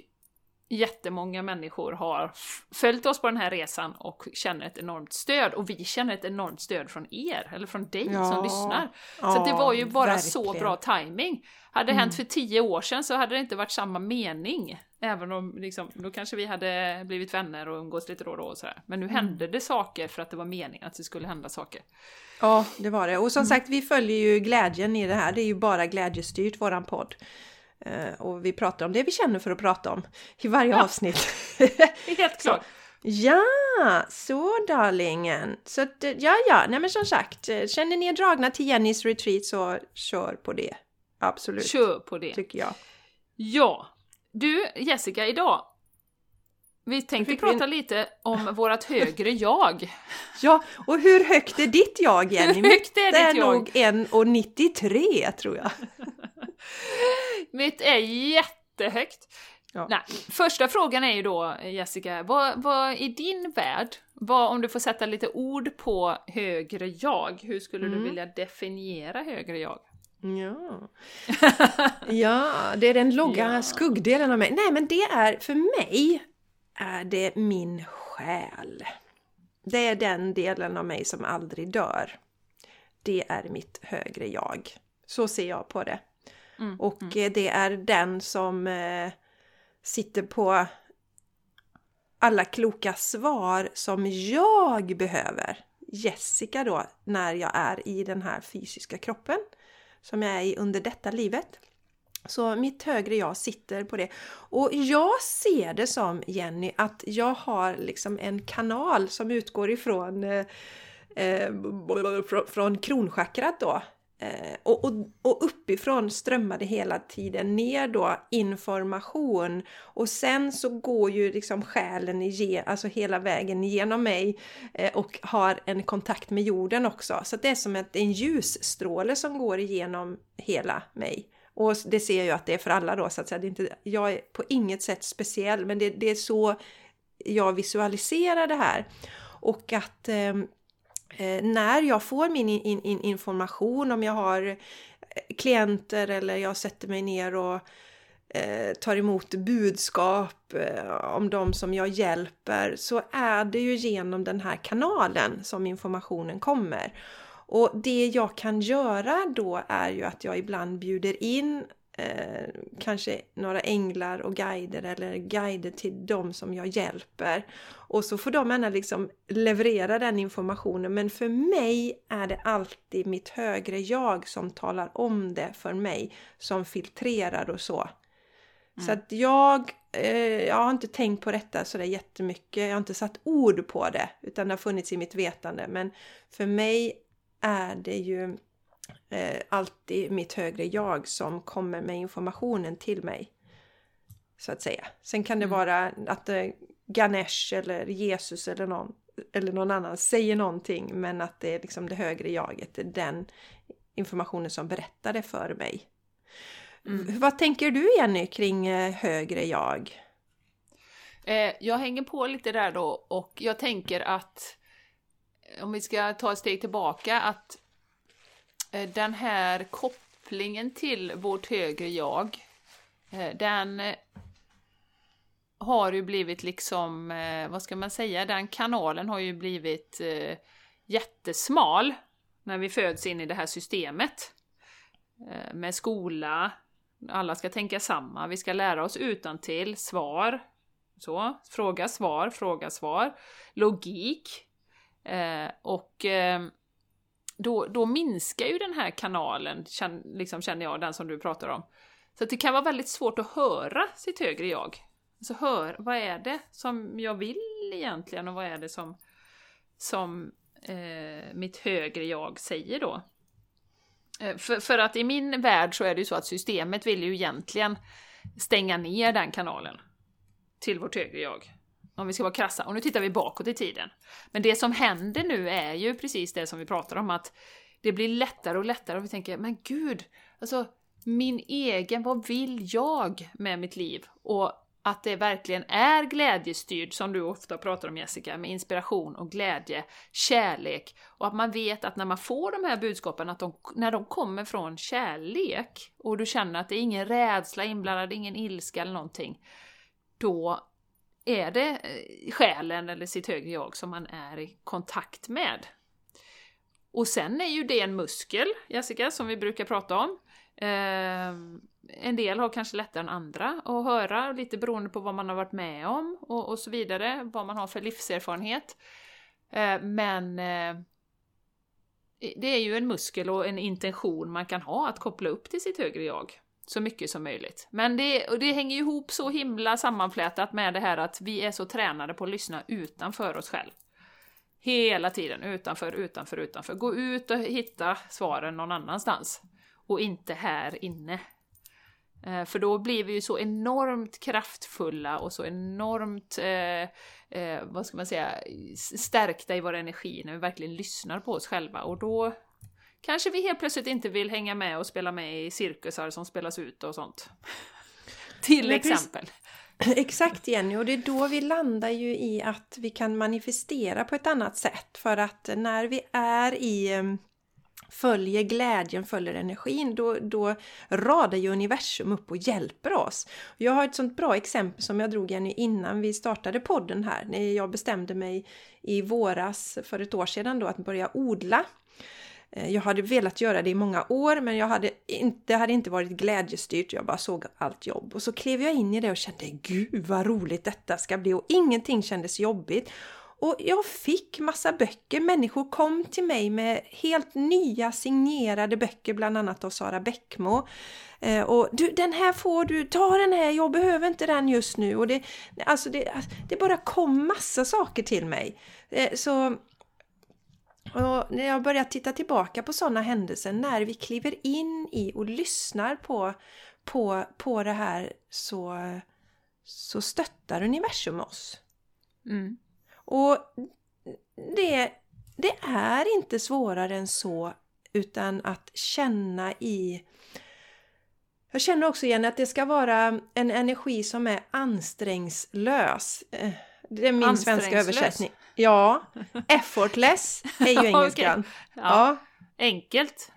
jättemånga människor har följt oss på den här resan och känner ett enormt stöd. Och vi känner ett enormt stöd från er, eller från dig Ja. som lyssnar. Så Ja, att det var ju bara så verkligen. Mm. bra timing. Hade det hänt för tio år sedan så hade det inte varit samma mening. Även om liksom, då kanske vi hade blivit vänner och umgås lite då och då och sådär. Men nu Mm. hände det saker för att det var meningen att det skulle hända saker. Ja, det var det. Och Mm. som sagt, vi följer ju glädjen i det här. Det är ju bara glädjestyrt, våran podd. Eh, och vi pratar om det vi känner för att prata om i varje avsnitt. Helt klart. ja, så darlingen. Så att, eh, ja, ja, nej men som sagt, eh, känner ni er dragna till Jennys retreat så kör på det. Absolut, Kör på det. tycker jag. Ja. Du Jessica, idag vi tänkte prata lite om vårt högre jag. Ja, och hur högt är ditt jag Jenny? Hur högt är Mitt är jag? nog 1,93 tror jag. Mitt är jättehögt. Ja. Nej, första frågan är ju då Jessica, vad, vad i din värld, vad, om du får sätta lite ord på högre jag, hur skulle Mm. du vilja definiera högre jag? Ja. ja, det är den långa Ja. skuggdelen av mig. Nej, men det är för mig är det min själ. Det är den delen av mig som aldrig dör. Det är mitt högre jag. Så ser jag på det. Mm, Och eh, det är den som eh, sitter på alla kloka svar som jag behöver. Jessica då, när jag är i den här fysiska kroppen som jag är i under detta livet. Så mitt högre jag sitter på det. Och jag ser det som, Jenny, att jag har liksom en kanal som utgår ifrån eh, eh från kronchakrat då. Eh, och, och, och uppifrån strömmar det hela tiden ner då information och sen så går ju liksom själen igen, alltså hela vägen igenom mig eh, och har en kontakt med jorden också. Så det är som ett, en ljusstråle som går igenom hela mig. Och det ser jag att det är för alla då så att säga. Det är inte, jag är på inget sätt speciell men det, det är så jag visualiserar det här. Och att eh, Eh, när jag får min in, in, information, om jag har eh, klienter eller jag sätter mig ner och eh, tar emot budskap eh, om de som jag hjälper så är det ju genom den här kanalen som informationen kommer. Och det jag kan göra då är ju att jag ibland bjuder in eh, kanske några änglar och guider eller guider till dem som jag hjälper. Och så får de gärna liksom leverera den informationen men för mig är det alltid mitt högre jag som talar om det för mig, som filtrerar och så. Mm. Så att jag, eh, jag har inte tänkt på detta sådär jättemycket, jag har inte satt ord på det utan det har funnits i mitt vetande men för mig är det ju eh, alltid mitt högre jag som kommer med informationen till mig. Så att säga. Sen kan det mm. vara att eh, Ganesh eller Jesus eller någon, eller någon annan säger någonting men att det är liksom det högre jaget, det är den informationen som berättar det för mig. Mm. Vad tänker du Jenny kring eh, högre jag? Eh, jag hänger på lite där då och jag tänker att om vi ska ta ett steg tillbaka att Eh, den här kopplingen till vårt högre jag, eh, den eh, har ju blivit liksom, vad ska man säga, den kanalen har ju blivit jättesmal när vi föds in i det här systemet. Med skola, alla ska tänka samma, vi ska lära oss utan till svar, så, fråga, svar, fråga, svar, logik. och då, då minskar ju den här kanalen, liksom känner jag, den som du pratar om. Så det kan vara väldigt svårt att höra sitt högre jag. Alltså hör, vad är det som jag vill egentligen och vad är det som, som eh, mitt högre jag säger då? Eh, för, för att i min värld så är det ju så att systemet vill ju egentligen stänga ner den kanalen till vårt högre jag. Om vi ska vara krassa. Och nu tittar vi bakåt i tiden. Men det som händer nu är ju precis det som vi pratar om, att det blir lättare och lättare och vi tänker, men gud, alltså min egen, vad vill jag med mitt liv? Och att det verkligen är glädjestyrd, som du ofta pratar om Jessica, med inspiration och glädje, kärlek. Och att man vet att när man får de här budskapen, att de, när de kommer från kärlek, och du känner att det är ingen rädsla inblandad, ingen ilska eller någonting, då är det eh, själen eller sitt högre jag som man är i kontakt med. Och sen är ju det en muskel, Jessica, som vi brukar prata om. Eh, en del har kanske lättare än andra att höra, lite beroende på vad man har varit med om och, och så vidare, vad man har för livserfarenhet. Eh, men eh, det är ju en muskel och en intention man kan ha att koppla upp till sitt högre jag så mycket som möjligt. Men det, och det hänger ihop så himla sammanflätat med det här att vi är så tränade på att lyssna utanför oss själva. Hela tiden, utanför, utanför, utanför. Gå ut och hitta svaren någon annanstans. Och inte här inne. Eh, för då blir vi ju så enormt kraftfulla och så enormt, eh, eh, vad ska man säga, stärkta i vår energi när vi verkligen lyssnar på oss själva. Och då Kanske vi helt plötsligt inte vill hänga med och spela med i cirkusar som spelas ut och sånt. Till exempel. Exakt Jenny, och det är då vi landar ju i att vi kan manifestera på ett annat sätt. För att när vi är i följer glädjen, följer energin, då, då radar ju universum upp och hjälper oss. Jag har ett sånt bra exempel som jag drog Jenny innan vi startade podden här, när jag bestämde mig i våras för ett år sedan då att börja odla. Eh, jag hade velat göra det i många år men jag hade inte, det hade inte varit glädjestyrt. Jag bara såg allt jobb och så klev jag in i det och kände gud vad roligt detta ska bli och ingenting kändes jobbigt. Och jag fick massa böcker. Människor kom till mig med helt nya signerade böcker, bland annat av Sara Bäckmo. Eh, och du, den här får du, ta den här, jag behöver inte den just nu. Och det, alltså det, det bara kom massa saker till mig. Eh, så och när jag börjar titta tillbaka på sådana händelser, när vi kliver in i och lyssnar på, på, på det här så, så stöttar universum oss. Mm. Och det, det är inte svårare än så utan att känna i jag känner också igen att det ska vara en energi som är ansträngslös. Det är min svenska översättning. Ja, effortless är ju engelskan. okay. ja. ja. Enkelt.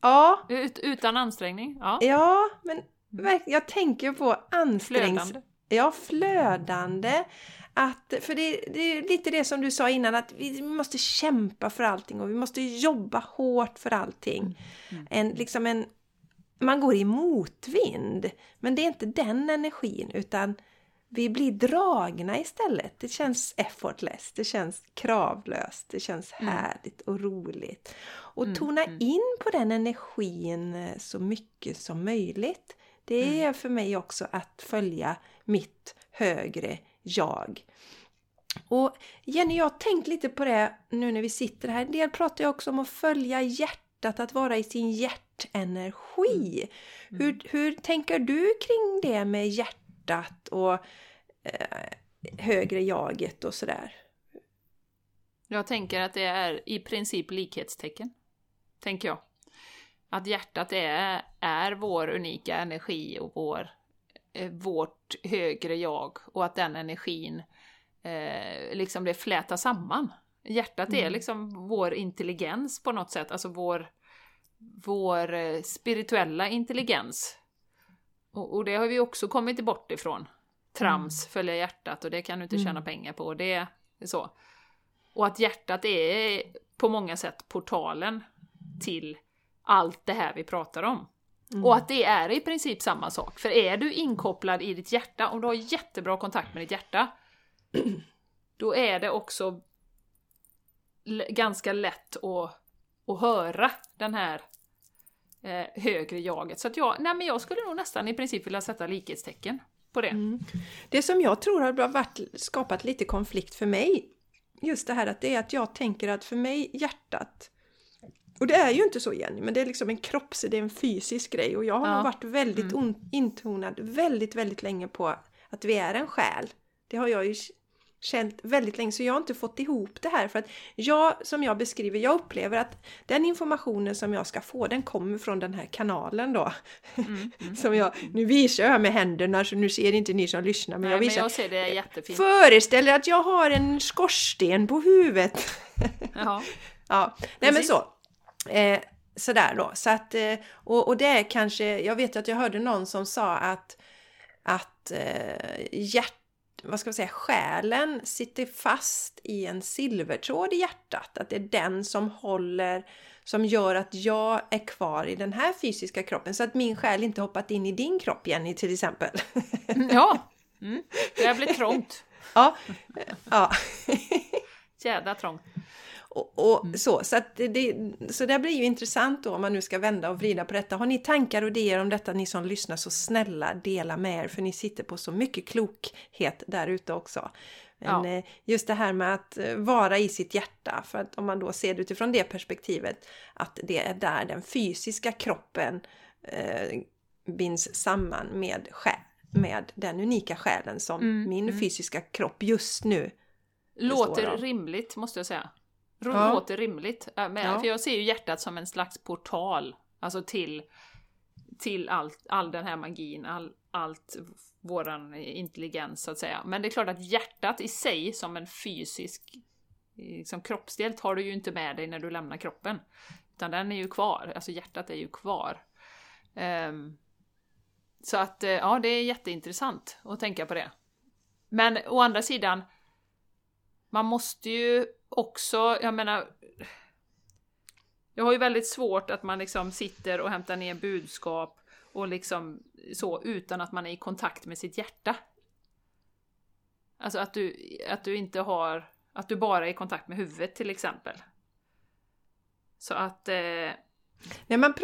Ja. Ut, utan ansträngning. Ja, ja men jag tänker på ansträngs... Flödande. Ja, flödande. Att, för det, det, är lite det som du sa innan, att vi måste kämpa för allting och vi måste jobba hårt för allting. Mm. En, liksom en, man går i motvind. Men det är inte den energin utan vi blir dragna istället. Det känns effortless, det känns kravlöst, det känns mm. härligt och roligt. Och mm, tona mm. in på den energin eh, så mycket som möjligt. Det är för mig också att följa mitt högre jag. Och Jenny, jag har tänkt lite på det nu när vi sitter här. En del pratar ju också om att följa hjärtat, att vara i sin hjärtenergi. Mm. Hur, hur tänker du kring det med hjärtat och eh, högre jaget och sådär? Jag tänker att det är i princip likhetstecken. Tänker jag. Att hjärtat är, är vår unika energi och vår, eh, vårt högre jag och att den energin eh, liksom det flätar samman. Hjärtat mm. är liksom vår intelligens på något sätt, alltså vår, vår eh, spirituella intelligens. Och, och, det har vi också kommit bort ifrån. Trams, mm. följa hjärtat och det kan du inte tjäna mm. pengar på. Det är så. Och att hjärtat är på många sätt portalen till allt det här vi pratar om. Mm. Och att det är i princip samma sak. För är du inkopplad i ditt hjärta, och du har jättebra kontakt med ditt hjärta, då är det också ganska lätt att, att höra den här eh, högre jaget. Så att jag, nej men jag skulle nog nästan i princip vilja sätta likhetstecken på det. Mm. Det som jag tror har varit, skapat lite konflikt för mig, just det här att det är att jag tänker att för mig hjärtat och det är ju inte så Jenny, men det är liksom en kropps, det är en fysisk grej och jag har ja. varit väldigt mm. intonad väldigt, väldigt länge på att vi är en själ. Det har jag ju känt väldigt länge så jag har inte fått ihop det här för att jag, som jag beskriver, jag upplever att den informationen som jag ska få den kommer från den här kanalen då. Mm, mm, som jag, nu visar jag med händerna så nu ser inte ni som lyssnar men Nej, jag visar. Men jag ser det jättefint. Föreställer att jag har en skorsten på huvudet. Jaha. ja, nej men så. Eh, sådär då. Så att, eh, och, och det är kanske, jag vet att jag hörde någon som sa att, att eh, hjärt, vad ska man säga, själen sitter fast i en silvertråd i hjärtat. Att det är den som håller, som gör att jag är kvar i den här fysiska kroppen. Så att min själ inte hoppat in i din kropp Jenny till exempel. ja, mm. det blir trångt. ja, ja. Jädra trångt. Och, och mm. så, så, att det, så det blir ju intressant då om man nu ska vända och vrida på detta. Har ni tankar och idéer om detta, ni som lyssnar, så snälla dela med er för ni sitter på så mycket klokhet där ute också. Men ja. Eh, just det här med att eh, vara i sitt hjärta, för att om man då ser det utifrån det perspektivet, att det är där den fysiska kroppen eh, binds samman med, själ, med den unika själen som mm, min mm. fysiska kropp just nu Låter rimligt måste jag säga. Ja. Låter rimligt. Men, ja. För jag ser ju hjärtat som en slags portal, alltså till, till allt, all den här magin, all, allt våran intelligens så att säga. Men det är klart att hjärtat i sig som en fysisk liksom, kroppsdel tar du ju inte med dig när du lämnar kroppen. Utan den är ju kvar, alltså hjärtat är ju kvar. Um, så att eh, ja, det är jätteintressant att tänka på det. Men å andra sidan, man måste ju också, jag menar... Jag har ju väldigt svårt att man liksom sitter och hämtar ner budskap och liksom så utan att man är i kontakt med sitt hjärta. Alltså att du, att du inte har, att du bara är i kontakt med huvudet till exempel. Så att eh, Nej, man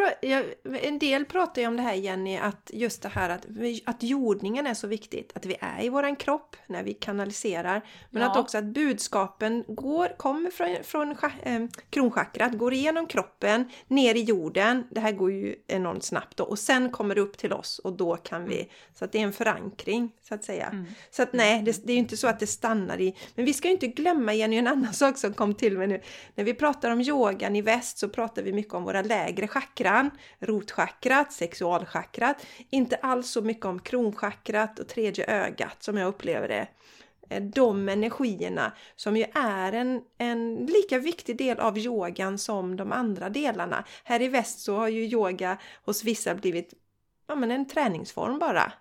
en del pratar ju om det här Jenny, att just det här att, att jordningen är så viktigt. Att vi är i våran kropp när vi kanaliserar. Men ja. att också att budskapen går, kommer från, från äh, kronchakrat, går igenom kroppen, ner i jorden. Det här går ju enormt snabbt då. Och sen kommer det upp till oss och då kan vi... Mm. Så att det är en förankring så att säga. Mm. Så att nej, det, det är ju inte så att det stannar i... Men vi ska ju inte glömma Jenny, en annan sak som kom till mig nu. När vi pratar om yogan i väst så pratar vi mycket om våra läger lägre chakran, rotchakrat, sexualchakrat, inte alls så mycket om kronchakrat och tredje ögat som jag upplever det. Eh, de energierna som ju är en, en lika viktig del av yogan som de andra delarna. Här i väst så har ju yoga hos vissa blivit ja, men en träningsform bara.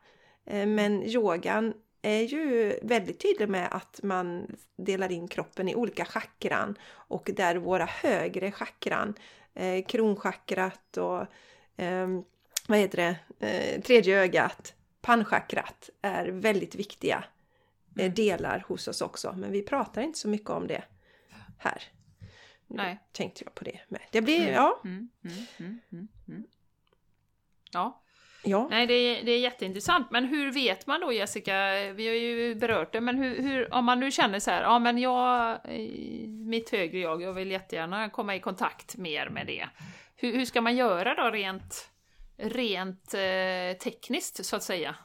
Eh, men yogan är ju väldigt tydlig med att man delar in kroppen i olika chakran och där våra högre chakran eh, kronchakrat och eh, vad heter det, eh, tredje ögat, pannchakrat är väldigt viktiga eh, Mm. delar hos oss också. Men vi pratar inte så mycket om det här. Nu Nej. tänkte jag på det med. Det blir, Mm. ja, mm, mm, mm, mm. Ja, ja. nej det är, det är jätteintressant. Men hur vet man då Jessica, vi har ju berört det, men hur, hur om man nu känner så här, ja men jag, eh, mitt högre jag, jag vill jättegärna komma i kontakt mer med det. Hur, hur ska man göra då rent, rent eh, tekniskt så att säga?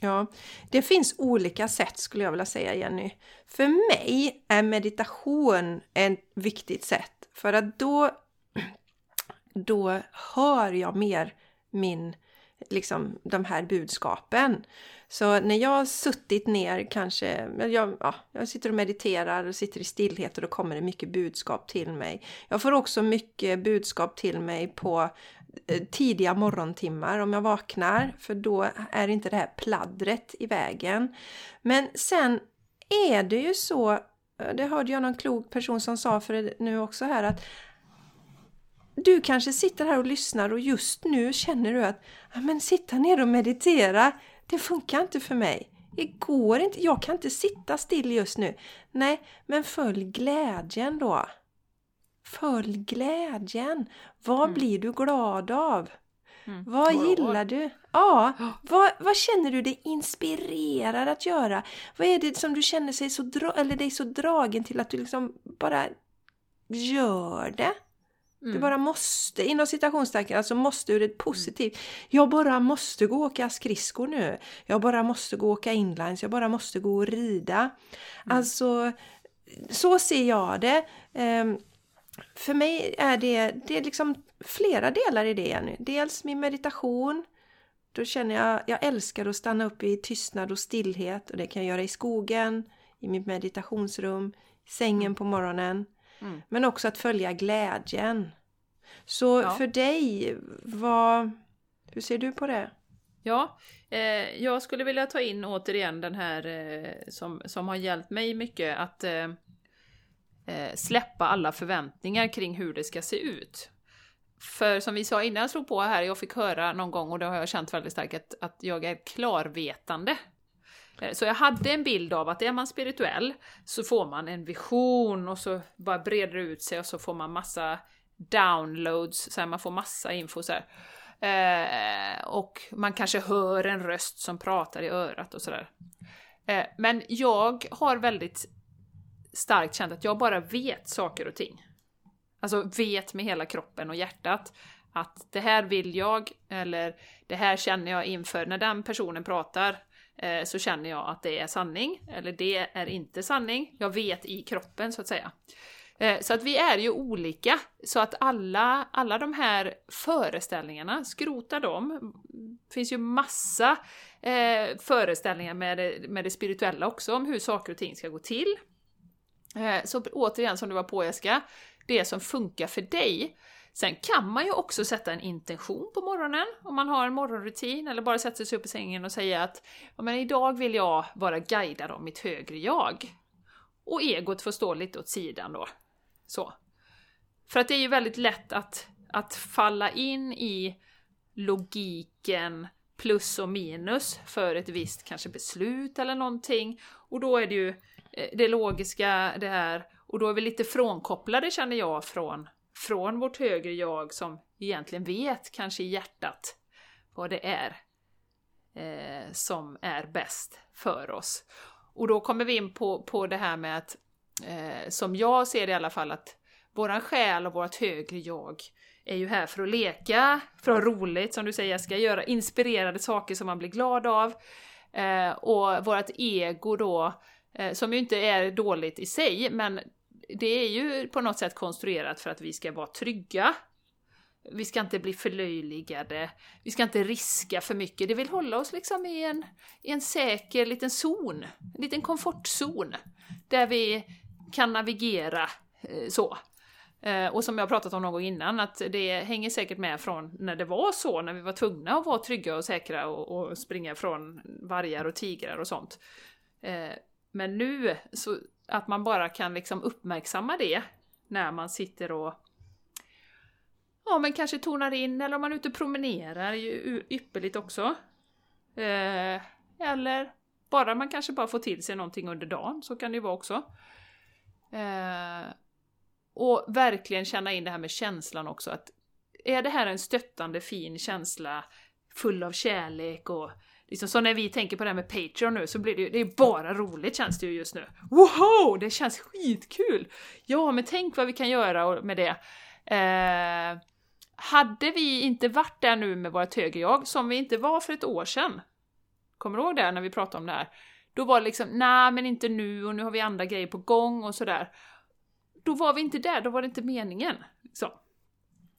Ja, det finns olika sätt skulle jag vilja säga Jenny. För mig är meditation ett viktigt sätt för att då, då hör jag mer min, liksom de här budskapen. Så när jag har suttit ner kanske, jag, ja, jag sitter och mediterar och sitter i stillhet och då kommer det mycket budskap till mig. Jag får också mycket budskap till mig på eh, tidiga morgontimmar om jag vaknar för då är inte det här pladdret i vägen. Men sen är det ju så, eh, det hörde jag någon klok person som sa för nu också här att du kanske sitter här och lyssnar och just nu känner du att ja, men sitta ner och meditera, det funkar inte för mig. Det går inte, jag kan inte sitta still just nu. Nej, men följ glädjen då. Följ glädjen. Vad Mm. blir du glad av? Mm. Vad gillar du? Ja, vad, vad känner du dig inspirerad att göra? Vad är det som du känner sig så, dra, eller dig så dragen till att du liksom bara gör det? Du Mm. bara måste, inom citationstecken, alltså måste ur ett positivt. Jag bara måste gå och åka skridskor nu. Jag bara måste gå och åka inlines. Jag bara måste gå och rida. Alltså, så ser jag det. Ehm, för mig är det, det är liksom flera delar i det nu. Dels min meditation. Då känner jag, jag älskar att stanna upp i tystnad och stillhet och det kan jag göra i skogen, i mitt meditationsrum, sängen på morgonen. Mm. Men också att följa glädjen. Så Ja. för dig, vad, hur ser du på det? Ja, eh, jag skulle vilja ta in återigen den här eh, som, som har hjälpt mig mycket att eh, eh, släppa alla förväntningar kring hur det ska se ut. För som vi sa innan jag slog på här, jag fick höra någon gång och det har jag känt väldigt starkt att, att jag är klarvetande. Eh, så jag hade en bild av att är man spirituell så får man en vision och så bara breder det ut sig och så får man massa downloads, så här, man får massa info så här. Eh, och man kanske hör en röst som pratar i örat och sådär. Eh, men jag har väldigt starkt känt att jag bara vet saker och ting. Alltså vet med hela kroppen och hjärtat att det här vill jag, eller det här känner jag inför när den personen pratar, eh, så känner jag att det är sanning, eller det är inte sanning. Jag vet i kroppen så att säga. Eh, Så att vi är ju olika, så att alla, alla de här föreställningarna, skrota dem. Det finns ju massa eh, föreställningar med det, med det spirituella också, om hur saker och ting ska gå till. Eh, så återigen, som du var på Jessica, det som funkar för dig. Sen kan man ju också sätta en intention på morgonen, om man har en morgonrutin, eller bara sätta sig upp i sängen och säga att ja, men idag vill jag vara guidad av mitt högre jag. Och egot får stå lite åt sidan då. Så. För att det är ju väldigt lätt att, att falla in i logiken plus och minus för ett visst kanske beslut eller någonting. Och då är det ju eh, det logiska det här, och då är vi lite frånkopplade känner jag från, från vårt högre jag som egentligen vet, kanske i hjärtat, vad det är eh, som är bäst för oss. Och då kommer vi in på, på det här med att, eh, som jag ser det i alla fall, att våran själ och vårt högre jag är ju här för att leka, för att ha roligt, som du säger, ska göra inspirerade saker som man blir glad av. Eh, och vårt ego då, eh, som ju inte är dåligt i sig, men det är ju på något sätt konstruerat för att vi ska vara trygga. Vi ska inte bli förlöjligade, vi ska inte riska för mycket. Det vill hålla oss liksom i en, i en säker liten zon, en liten komfortzon, där vi kan navigera eh, så. Eh, och som jag pratat om någon gång innan, att det hänger säkert med från när det var så, när vi var tvungna att vara trygga och säkra och, och springa från vargar och tigrar och sånt. Eh, men nu, så att man bara kan liksom uppmärksamma det när man sitter och ja, men kanske tonar in, eller om man är ute och promenerar, är ju ypperligt också. Eh, eller bara man kanske bara får till sig någonting under dagen, så kan det ju vara också. Eh, och verkligen känna in det här med känslan också, att är det här en stöttande fin känsla full av kärlek och liksom så när vi tänker på det här med Patreon nu så blir det ju, det är bara roligt känns det ju just nu. Wow! Det känns skitkul! Ja, men tänk vad vi kan göra med det. Eh, hade vi inte varit där nu med vårt högre jag, som vi inte var för ett år sedan, kommer du ihåg det när vi pratade om det här? Då var det liksom, nej men inte nu och nu har vi andra grejer på gång och sådär. Då var vi inte där, då var det inte meningen. Så,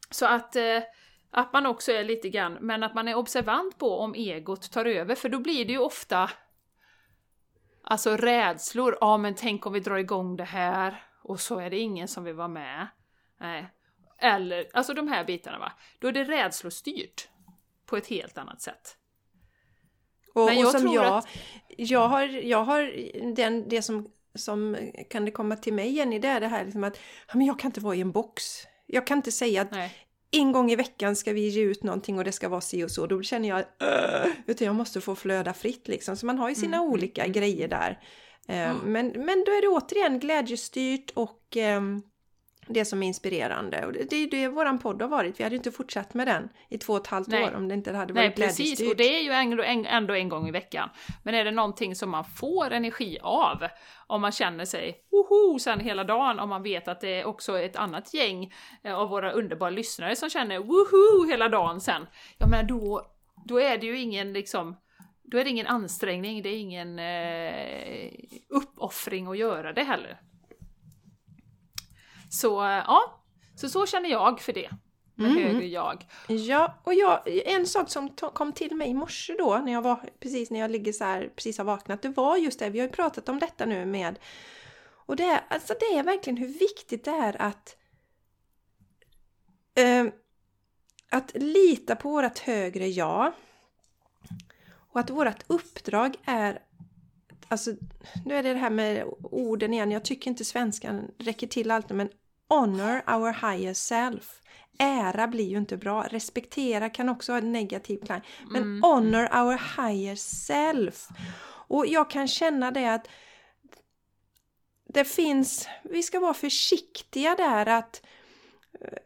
så att, eh, att man också är lite grann, men att man är observant på om egot tar över, för då blir det ju ofta Alltså rädslor, ja men tänk om vi drar igång det här och så är det ingen som vill vara med. Nej, eller, alltså de här bitarna va. Då är det rädslostyrt. På ett helt annat sätt. Och, Men jag och som tror jag, att... jag har, jag har den, det som, som kan det komma till mig Jenny, det är det här liksom att men jag kan inte vara i en box. Jag kan inte säga att Nej. En gång i veckan ska vi ge ut någonting och det ska vara si och så. Då känner jag att utan jag måste få flöda fritt liksom. Så man har ju sina mm. olika mm. grejer där. Mm. Men, men då är det återigen glädjestyrt och um, det som är inspirerande. Och det, är ju det våran podd har varit. Vi hade ju inte fortsatt med den i två och ett halvt Nej. år om det inte hade varit Nej, precis. Och det är ju ändå en, ändå en gång i veckan. Men är det någonting som man får energi av, om man känner sig woho sen hela dagen, om man vet att det är också ett annat gäng eh, av våra underbara lyssnare som känner woho hela dagen sen, ja men då, då är det ju ingen liksom då är det ingen ansträngning, det är ingen eh, uppoffring att göra det heller. Så ja, så, så känner jag för det. Med mm. högre jag. Ja, och jag, en sak som kom till mig i morse då, när jag var, precis när jag ligger så här, precis har vaknat, det var just det, vi har ju pratat om detta nu med, och det är, alltså det är verkligen hur viktigt det är att eh, att lita på vårt högre jag. Och att vårt uppdrag är Alltså, nu är det det här med orden igen. Jag tycker inte svenskan räcker till alltid, men honor our higher self. Ära blir ju inte bra. Respektera kan också ha en negativ klang. Men mm. honor our higher self. Och jag kan känna det att det finns, vi ska vara försiktiga där att eh,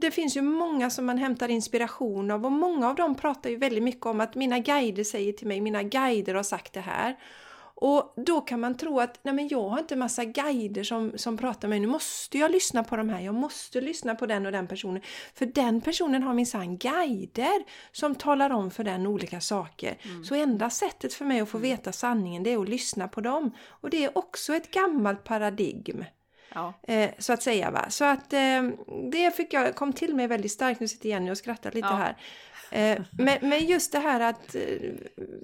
det finns ju många som man hämtar inspiration av och många av dem pratar ju väldigt mycket om att mina guider säger till mig, mina guider har sagt det här. Och då kan man tro att nej men jag har inte massa guider som, som pratar med mig, nu måste jag lyssna på de här, jag måste lyssna på den och den personen. För den personen har minsann guider som talar om för den olika saker. Mm. Så enda sättet för mig att få mm. veta sanningen det är att lyssna på dem. Och det är också ett gammalt paradigm. Ja. Eh, så att säga. Va? Så att eh, det fick jag, kom till mig väldigt starkt. Nu sitter Jenny och skrattar lite ja. här. Eh, men, men just det här att eh,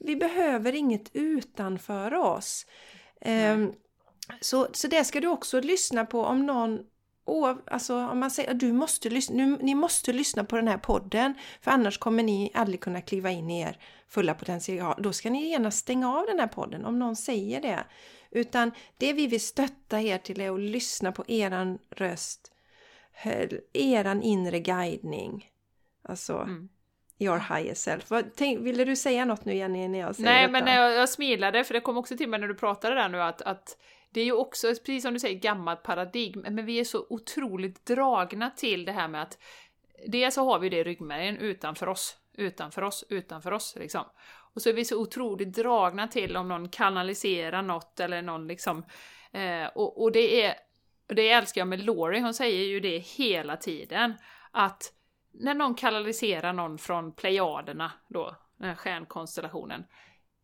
vi behöver inget utanför oss. Ehm, så, så det ska du också lyssna på om någon Oh, alltså om man säger att du måste lyssna, nu, ni måste lyssna på den här podden för annars kommer ni aldrig kunna kliva in i er fulla potential. Då ska ni gärna stänga av den här podden om någon säger det. Utan det vi vill stötta er till är att lyssna på eran röst, eran inre guidning. Alltså, mm your higher self. tänk, ville du säga något nu Jenny när jag säger Nej, detta? men jag, jag smilade för det kom också till mig när du pratade där nu att, att det är ju också, precis som du säger, gammalt paradigm, men vi är så otroligt dragna till det här med att dels så har vi det i ryggmärgen utanför oss, utanför oss, utanför oss liksom. Och så är vi så otroligt dragna till om någon kanaliserar något eller någon liksom, eh, och, och det är, det älskar jag med Laurie, hon säger ju det hela tiden, att när någon kanaliserar någon från Plejaderna, då, den här stjärnkonstellationen,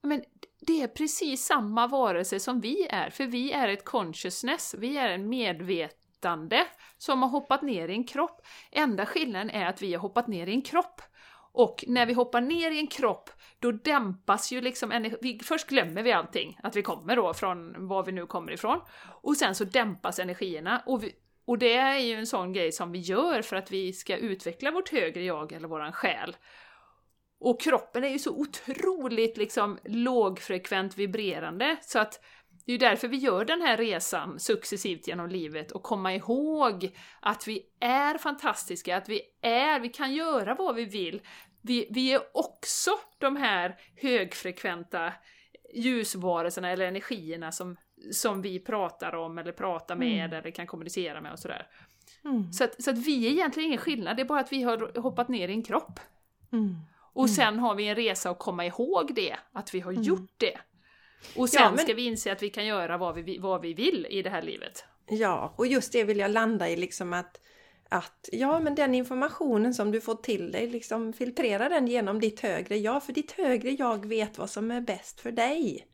men det är precis samma varelse som vi är, för vi är ett consciousness, vi är en medvetande som har hoppat ner i en kropp. Enda skillnaden är att vi har hoppat ner i en kropp. Och när vi hoppar ner i en kropp, då dämpas ju liksom energi. Först glömmer vi allting, att vi kommer då från var vi nu kommer ifrån. Och sen så dämpas energierna och vi, och det är ju en sån grej som vi gör för att vi ska utveckla vårt högre jag eller våran själ. Och kroppen är ju så otroligt liksom lågfrekvent vibrerande så att Det är ju därför vi gör den här resan successivt genom livet och komma ihåg att vi är fantastiska, att vi är, vi kan göra vad vi vill. Vi, vi är också de här högfrekventa ljusvarelserna eller energierna som, som vi pratar om eller pratar med Mm. eller kan kommunicera med och sådär. Mm. Så att, så att vi är egentligen ingen skillnad, det är bara att vi har hoppat ner i en kropp. Mm. Och sen har vi en resa att komma ihåg det, att vi har gjort det. Och sen Mm. Ja, men- ska vi inse att vi kan göra vad vi, vad vi vill i det här livet. Ja, och just det vill jag landa i liksom att att ja, men den informationen som du får till dig, liksom filtrera den genom ditt högre jag, för ditt högre jag vet vad som är bäst för dig.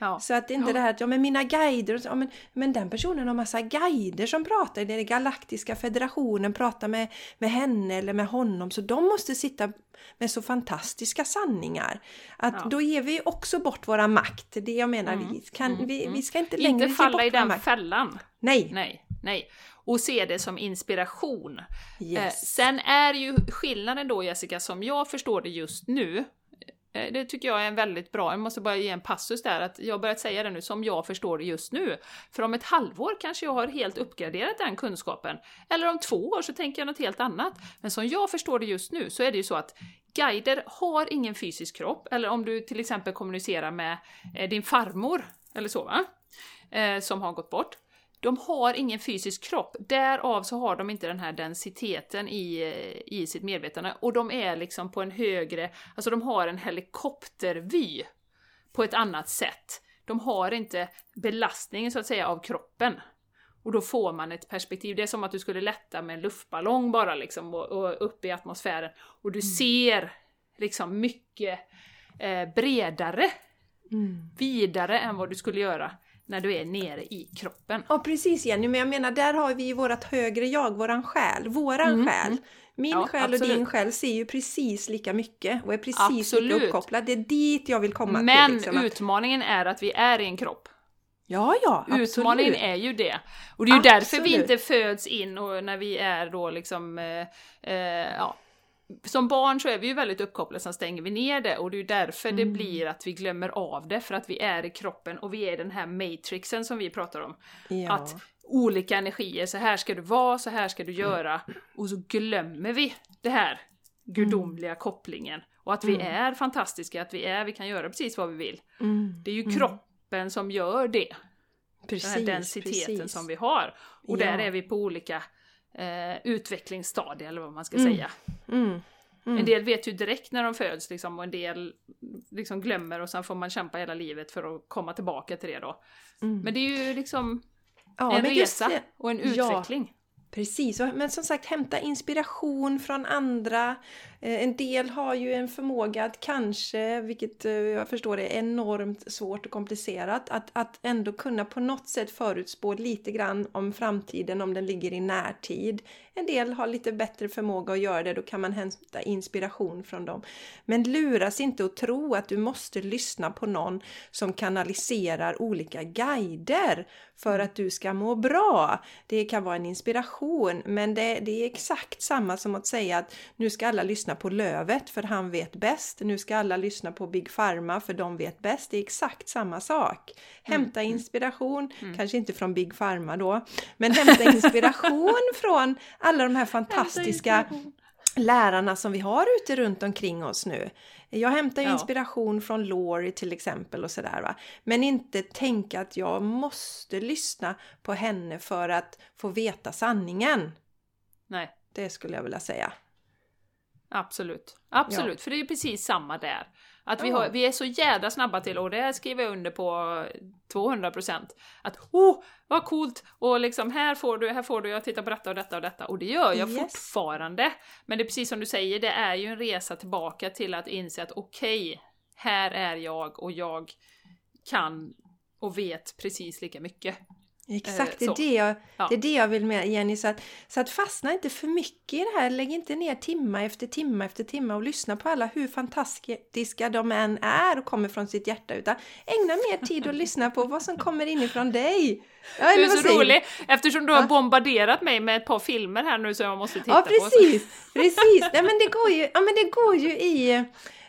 Ja. Så att inte Ja. det här att ja, men mina guider, ja, men, men den personen har massa guider som pratar, den galaktiska federationen pratar med, med henne eller med honom, så de måste sitta med så fantastiska sanningar. Att Ja. då ger vi också bort våra makt, det jag menar, vi, kan, mm, vi, mm. vi ska inte längre Inte ge falla bort i den makt. fällan. Nej! Nej, nej. Och se det som inspiration. Eh, Yes. sen är ju skillnaden då Jessica, som jag förstår det just nu, eh, Eh, det tycker jag är en väldigt bra, jag måste bara ge en passus där, att jag har börjat säga det nu som jag förstår det just nu. För om ett halvår kanske jag har helt uppgraderat den kunskapen, eller om två år så tänker jag något helt annat. Men som jag förstår det just nu så är det ju så att guider har ingen fysisk kropp, eller om du till exempel kommunicerar med eh, din farmor, eller så va? Eh, som har gått bort. De har ingen fysisk kropp, därav så har de inte den här densiteten i, eh, i sitt medvetande. Och de är liksom på en högre, alltså de har en helikoptervy på ett annat sätt. De har inte belastningen så att säga av kroppen. Och då får man ett perspektiv, det är som att du skulle lätta med en luftballong bara liksom och, och upp i atmosfären. Och du ser liksom mycket eh, bredare, Mm. vidare än vad du skulle göra när du är nere i kroppen. Ja precis Jenny, men jag menar där har vi ju vårat högre jag, våran själ, våran Mm, själ. mm. Min Ja, själ och absolut. din själ ser ju precis lika mycket och är precis lika Absolut. uppkopplad. Det är dit jag vill komma Men till. Liksom, att, utmaningen är att vi är i en kropp. ja, ja, absolut. Utmaningen är ju det. Och det är ju därför vi Absolut. inte föds in och när vi är då liksom, eh, eh, ja, som barn så är vi ju väldigt uppkopplade, sen stänger vi ner det och det är ju därför det Mm. blir att vi glömmer av det, för att vi är i kroppen och vi är i den här matrixen som vi pratar om. Ja. Att olika energier, så här ska du vara, så här ska du göra, och så glömmer vi det här gudomliga kopplingen. Och att vi Mm. är fantastiska, att vi är, vi kan göra precis vad vi vill. Mm. Det är ju Mm. kroppen som gör det Precis, den här densiteten precis. som vi har. Och Ja. där är vi på olika eh, utvecklingsstadier, eller vad man ska Mm. säga. Mm. Mm. En del vet ju direkt när de föds, liksom, och en del liksom glömmer och sen får man kämpa hela livet för att komma tillbaka till det då. Mm. Men det är ju liksom ja, en resa och en Ja. utveckling. Precis, och- men som sagt hämta inspiration från andra. Eh, En del har ju en förmåga att kanske, vilket eh, jag förstår är enormt svårt och komplicerat, att, att ändå kunna på något sätt förutspå lite grann om framtiden om den ligger i närtid. En del har lite bättre förmåga att göra det, då kan man hämta inspiration från dem. Men luras inte att tro att du måste lyssna på någon som kanaliserar olika guider för att du ska må bra. Det kan vara en inspiration, men det, det är exakt samma som att säga att nu ska alla lyssna på Lövet för han vet bäst. Nu ska alla lyssna på Big Pharma för de vet bäst. Det är exakt samma sak. Hämta inspiration, kanske inte från Big Pharma då, men hämta inspiration från alla de här fantastiska lärarna som vi har ute runt omkring oss nu. Jag hämtar ju Ja. inspiration från Laurie till exempel och sådär va. Men inte tänka att jag måste lyssna på henne för att få veta sanningen. Nej, Det skulle jag vilja säga. Absolut. Absolut, för det är precis samma där. Att vi, Ja. har, vi är så jädra snabba till, och det här skriver jag under på 200%, att oh, vad coolt! Och liksom här får du, här får du, jag tittar på detta och detta och detta. Och det gör jag Yes. fortfarande. Men det är precis som du säger, det är ju en resa tillbaka till att inse att okej, här är jag och jag kan och vet precis lika mycket. Exakt, det, är det, jag, Ja. det är det jag vill med Jenny. Så att, så att fastna inte för mycket i det här. Lägg inte ner timma efter timma efter timma och lyssna på alla hur fantastiska de än är och kommer från sitt hjärta. Utan ägna mer tid att lyssna på vad som kommer inifrån dig. Ja, Du är så säger rolig, eftersom du har bombarderat mig med ett par filmer här nu som jag måste titta Ja, på. så- precis! Precis! Nej, men det går ju, ja, men det går ju i...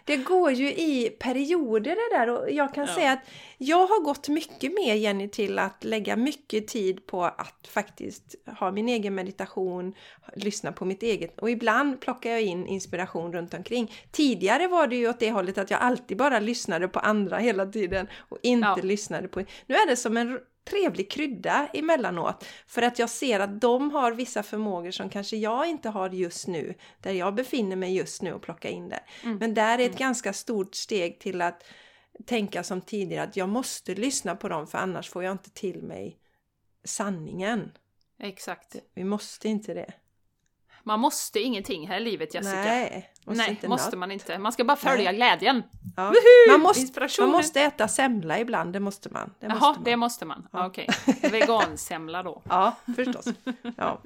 det går ju i perioder det där och jag kan Ja. säga att jag har gått mycket mer Jenny till att lägga mycket tid på att faktiskt ha min egen meditation, lyssna på mitt eget och ibland plockar jag in inspiration runt omkring. Tidigare var det ju åt det hållet att jag alltid bara lyssnade på andra hela tiden och inte Ja. lyssnade på... Nu är det som en trevlig krydda emellanåt för att jag ser att de har vissa förmågor som kanske jag inte har just nu där jag befinner mig just nu och plocka in det. Mm. Men där är ett ganska stort steg till att tänka som tidigare att jag måste lyssna på dem för annars får jag inte till mig sanningen. Exakt. Vi måste inte det. Man måste ingenting här i livet Jessica. Nej, måste Nej, måste man inte. Man ska bara följa glädjen. Ja. Man, måste, man måste äta semla ibland, det måste man. Det måste Jaha, man. det måste man. Ja. Okej. Vegansemla då. Ja, förstås. Ja.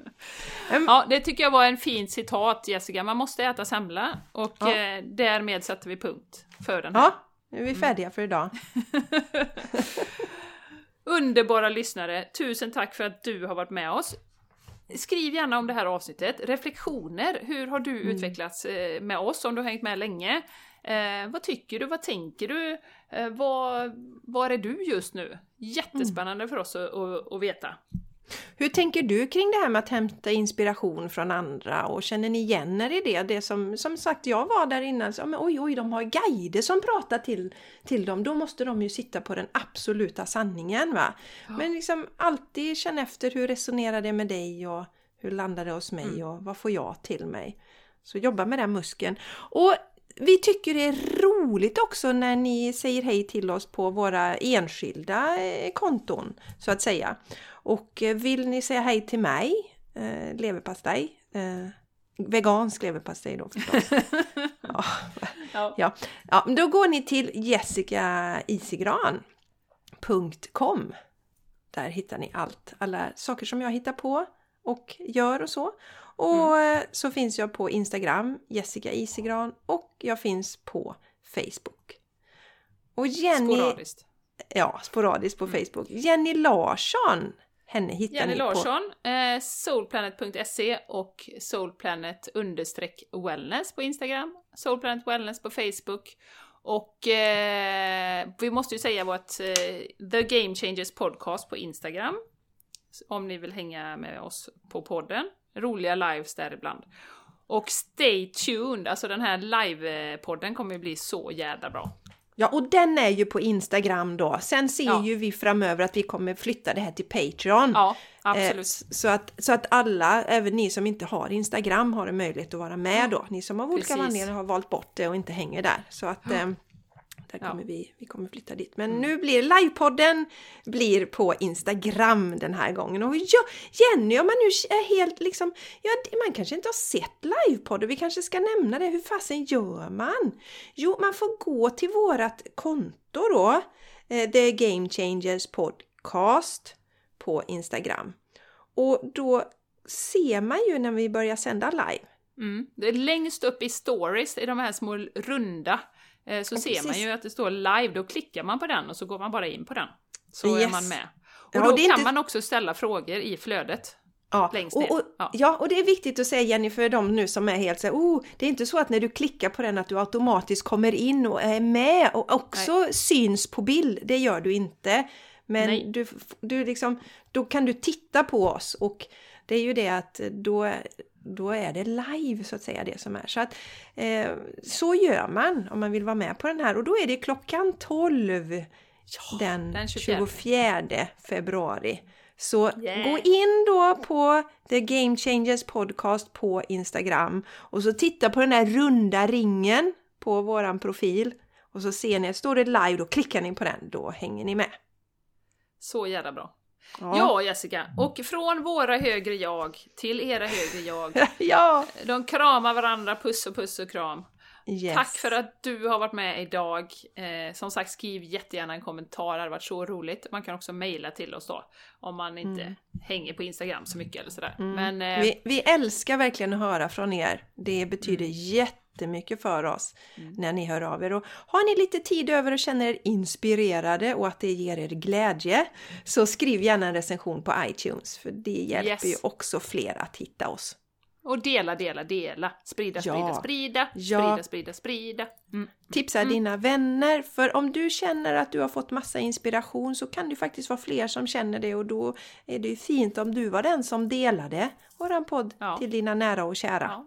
Ja, det tycker jag var en fin citat Jessica. Man måste äta semla och Ja. eh, därmed sätter vi punkt för den här. ja, nu är vi färdiga för idag. Underbara lyssnare, tusen tack för att du har varit med oss. Skriv gärna om det här avsnittet. Reflektioner, hur har du utvecklats eh, med oss om du har hängt med länge? Eh, vad tycker du? Vad tänker du? Eh, vad, var är du just nu? Jättespännande för oss att, att, att veta. Hur tänker du kring det här med att hämta inspiration från andra och känner ni igen er i det? Det som, som sagt, jag var där innan, så, men oj oj, de har guider som pratar till, till dem, då måste de ju sitta på den absoluta sanningen va? Men liksom alltid känna efter hur resonerar det med dig och hur landar det hos mig och vad får jag till mig? Så jobba med den muskeln. Och vi tycker det är roligt också när ni säger hej till oss på våra enskilda eh, konton så att säga. Och eh, vill ni säga hej till mig, eh, leverpastej, eh, vegansk leverpastej då förstås. ja, Ja. ja. men då går ni till jessicaisigran.com. Där hittar ni allt, alla saker som jag hittar på och gör och så. Och eh, så finns jag på Instagram, Jessica Isigran, och jag finns på Facebook. Och Jenny, Sporadiskt. ja, sporadiskt på Facebook. Jenny Larsson, henne hittar Jenny ni på... Larsson, eh, soulplanet.se och soulplanet wellness på Instagram, soulplanet wellness på Facebook och eh, vi måste ju säga vårt eh, The Game Changers podcast på Instagram om ni vill hänga med oss på podden. Roliga lives där ibland. Och stay tuned, alltså den här live-podden kommer ju bli så jävla bra. Ja, och den är ju på Instagram då. Sen ser Ja. ju vi framöver att vi kommer flytta det här till Patreon. Ja, Eh, absolut. så, att, så att alla, även ni som inte har Instagram, har en möjlighet att vara med då. Ni som av olika anledningar har valt bort det och inte hänger där. Så att eh, där Ja. kommer vi, vi kommer flytta dit. Men nu blir livepodden blir på Instagram den här gången. Och ja, Jenny, om man nu är helt liksom, ja, det- man kanske inte har sett livepodden, vi kanske ska nämna det. Hur fasen gör man? Jo, man får gå till vårat konto då, eh, The Game Changers Podcast på Instagram. Och då ser man ju när vi börjar sända live. Mm. Det är längst upp i stories, i de här små runda, så Ja, ser man precis. ju att det står live, då klickar man på den och så går man bara in på den. Så är Yes. man med. Och Ja, då och är kan inte- man också ställa frågor i flödet. Ja, Längst och, och, Ja. ja. och det är viktigt att säga Jenny för de nu som är helt så här, oh, det är inte så att när du klickar på den att du automatiskt kommer in och är med och också syns på bild. Det gör du inte. Men Nej. du, du liksom, då kan du titta på oss och det är ju det att då, då är det live så att säga det som är. Så att eh, så gör man om man vill vara med på den här och då är det klockan 12 den, den 24. 24 februari. Så Yeah. gå in då på The Game Changers Podcast på Instagram och så titta på den där runda ringen på våran profil och så ser ni, står det live, då klickar ni på den, då hänger ni med. Så jävla bra. Ja. Jessica, och från våra högre jag till era högre jag. ja. De kramar varandra, puss och puss och kram. Yes. Tack för att du har varit med idag. Eh, som sagt, skriv jättegärna en kommentar, det hade varit så roligt. Man kan också mejla till oss då, om man inte hänger på Instagram så mycket eller sådär. Men eh, Mm. Vi, vi älskar verkligen att höra från er. Det betyder jättemycket för oss när ni hör av er. Och har ni lite tid över och känner er inspirerade och att det ger er glädje så skriv gärna en recension på iTunes för det hjälper Yes. ju också fler att hitta oss. Och dela, dela, dela. Sprida, Ja. sprida, sprida. Ja. Sprida, sprida, sprida. Mm. Tipsa dina vänner, för om du känner att du har fått massa inspiration så kan det faktiskt vara fler som känner det och då är det ju fint om du var den som delade våran podd Ja. till dina nära och kära. Ja.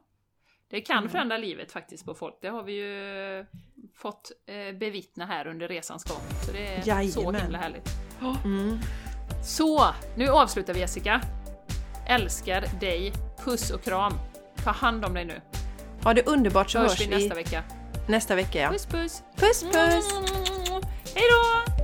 Det kan förändra livet faktiskt på folk. Det har vi ju fått eh, bevittna här under resans gång. Så det är så Jajamän. himla härligt. Mm. Så, nu avslutar vi Jessica. Älskar dig. Puss och kram. Ta hand om dig nu. Ha det underbart så Så hörs hörs vi nästa vecka. nästa vecka. Ja. Puss puss! Puss puss! Hej då!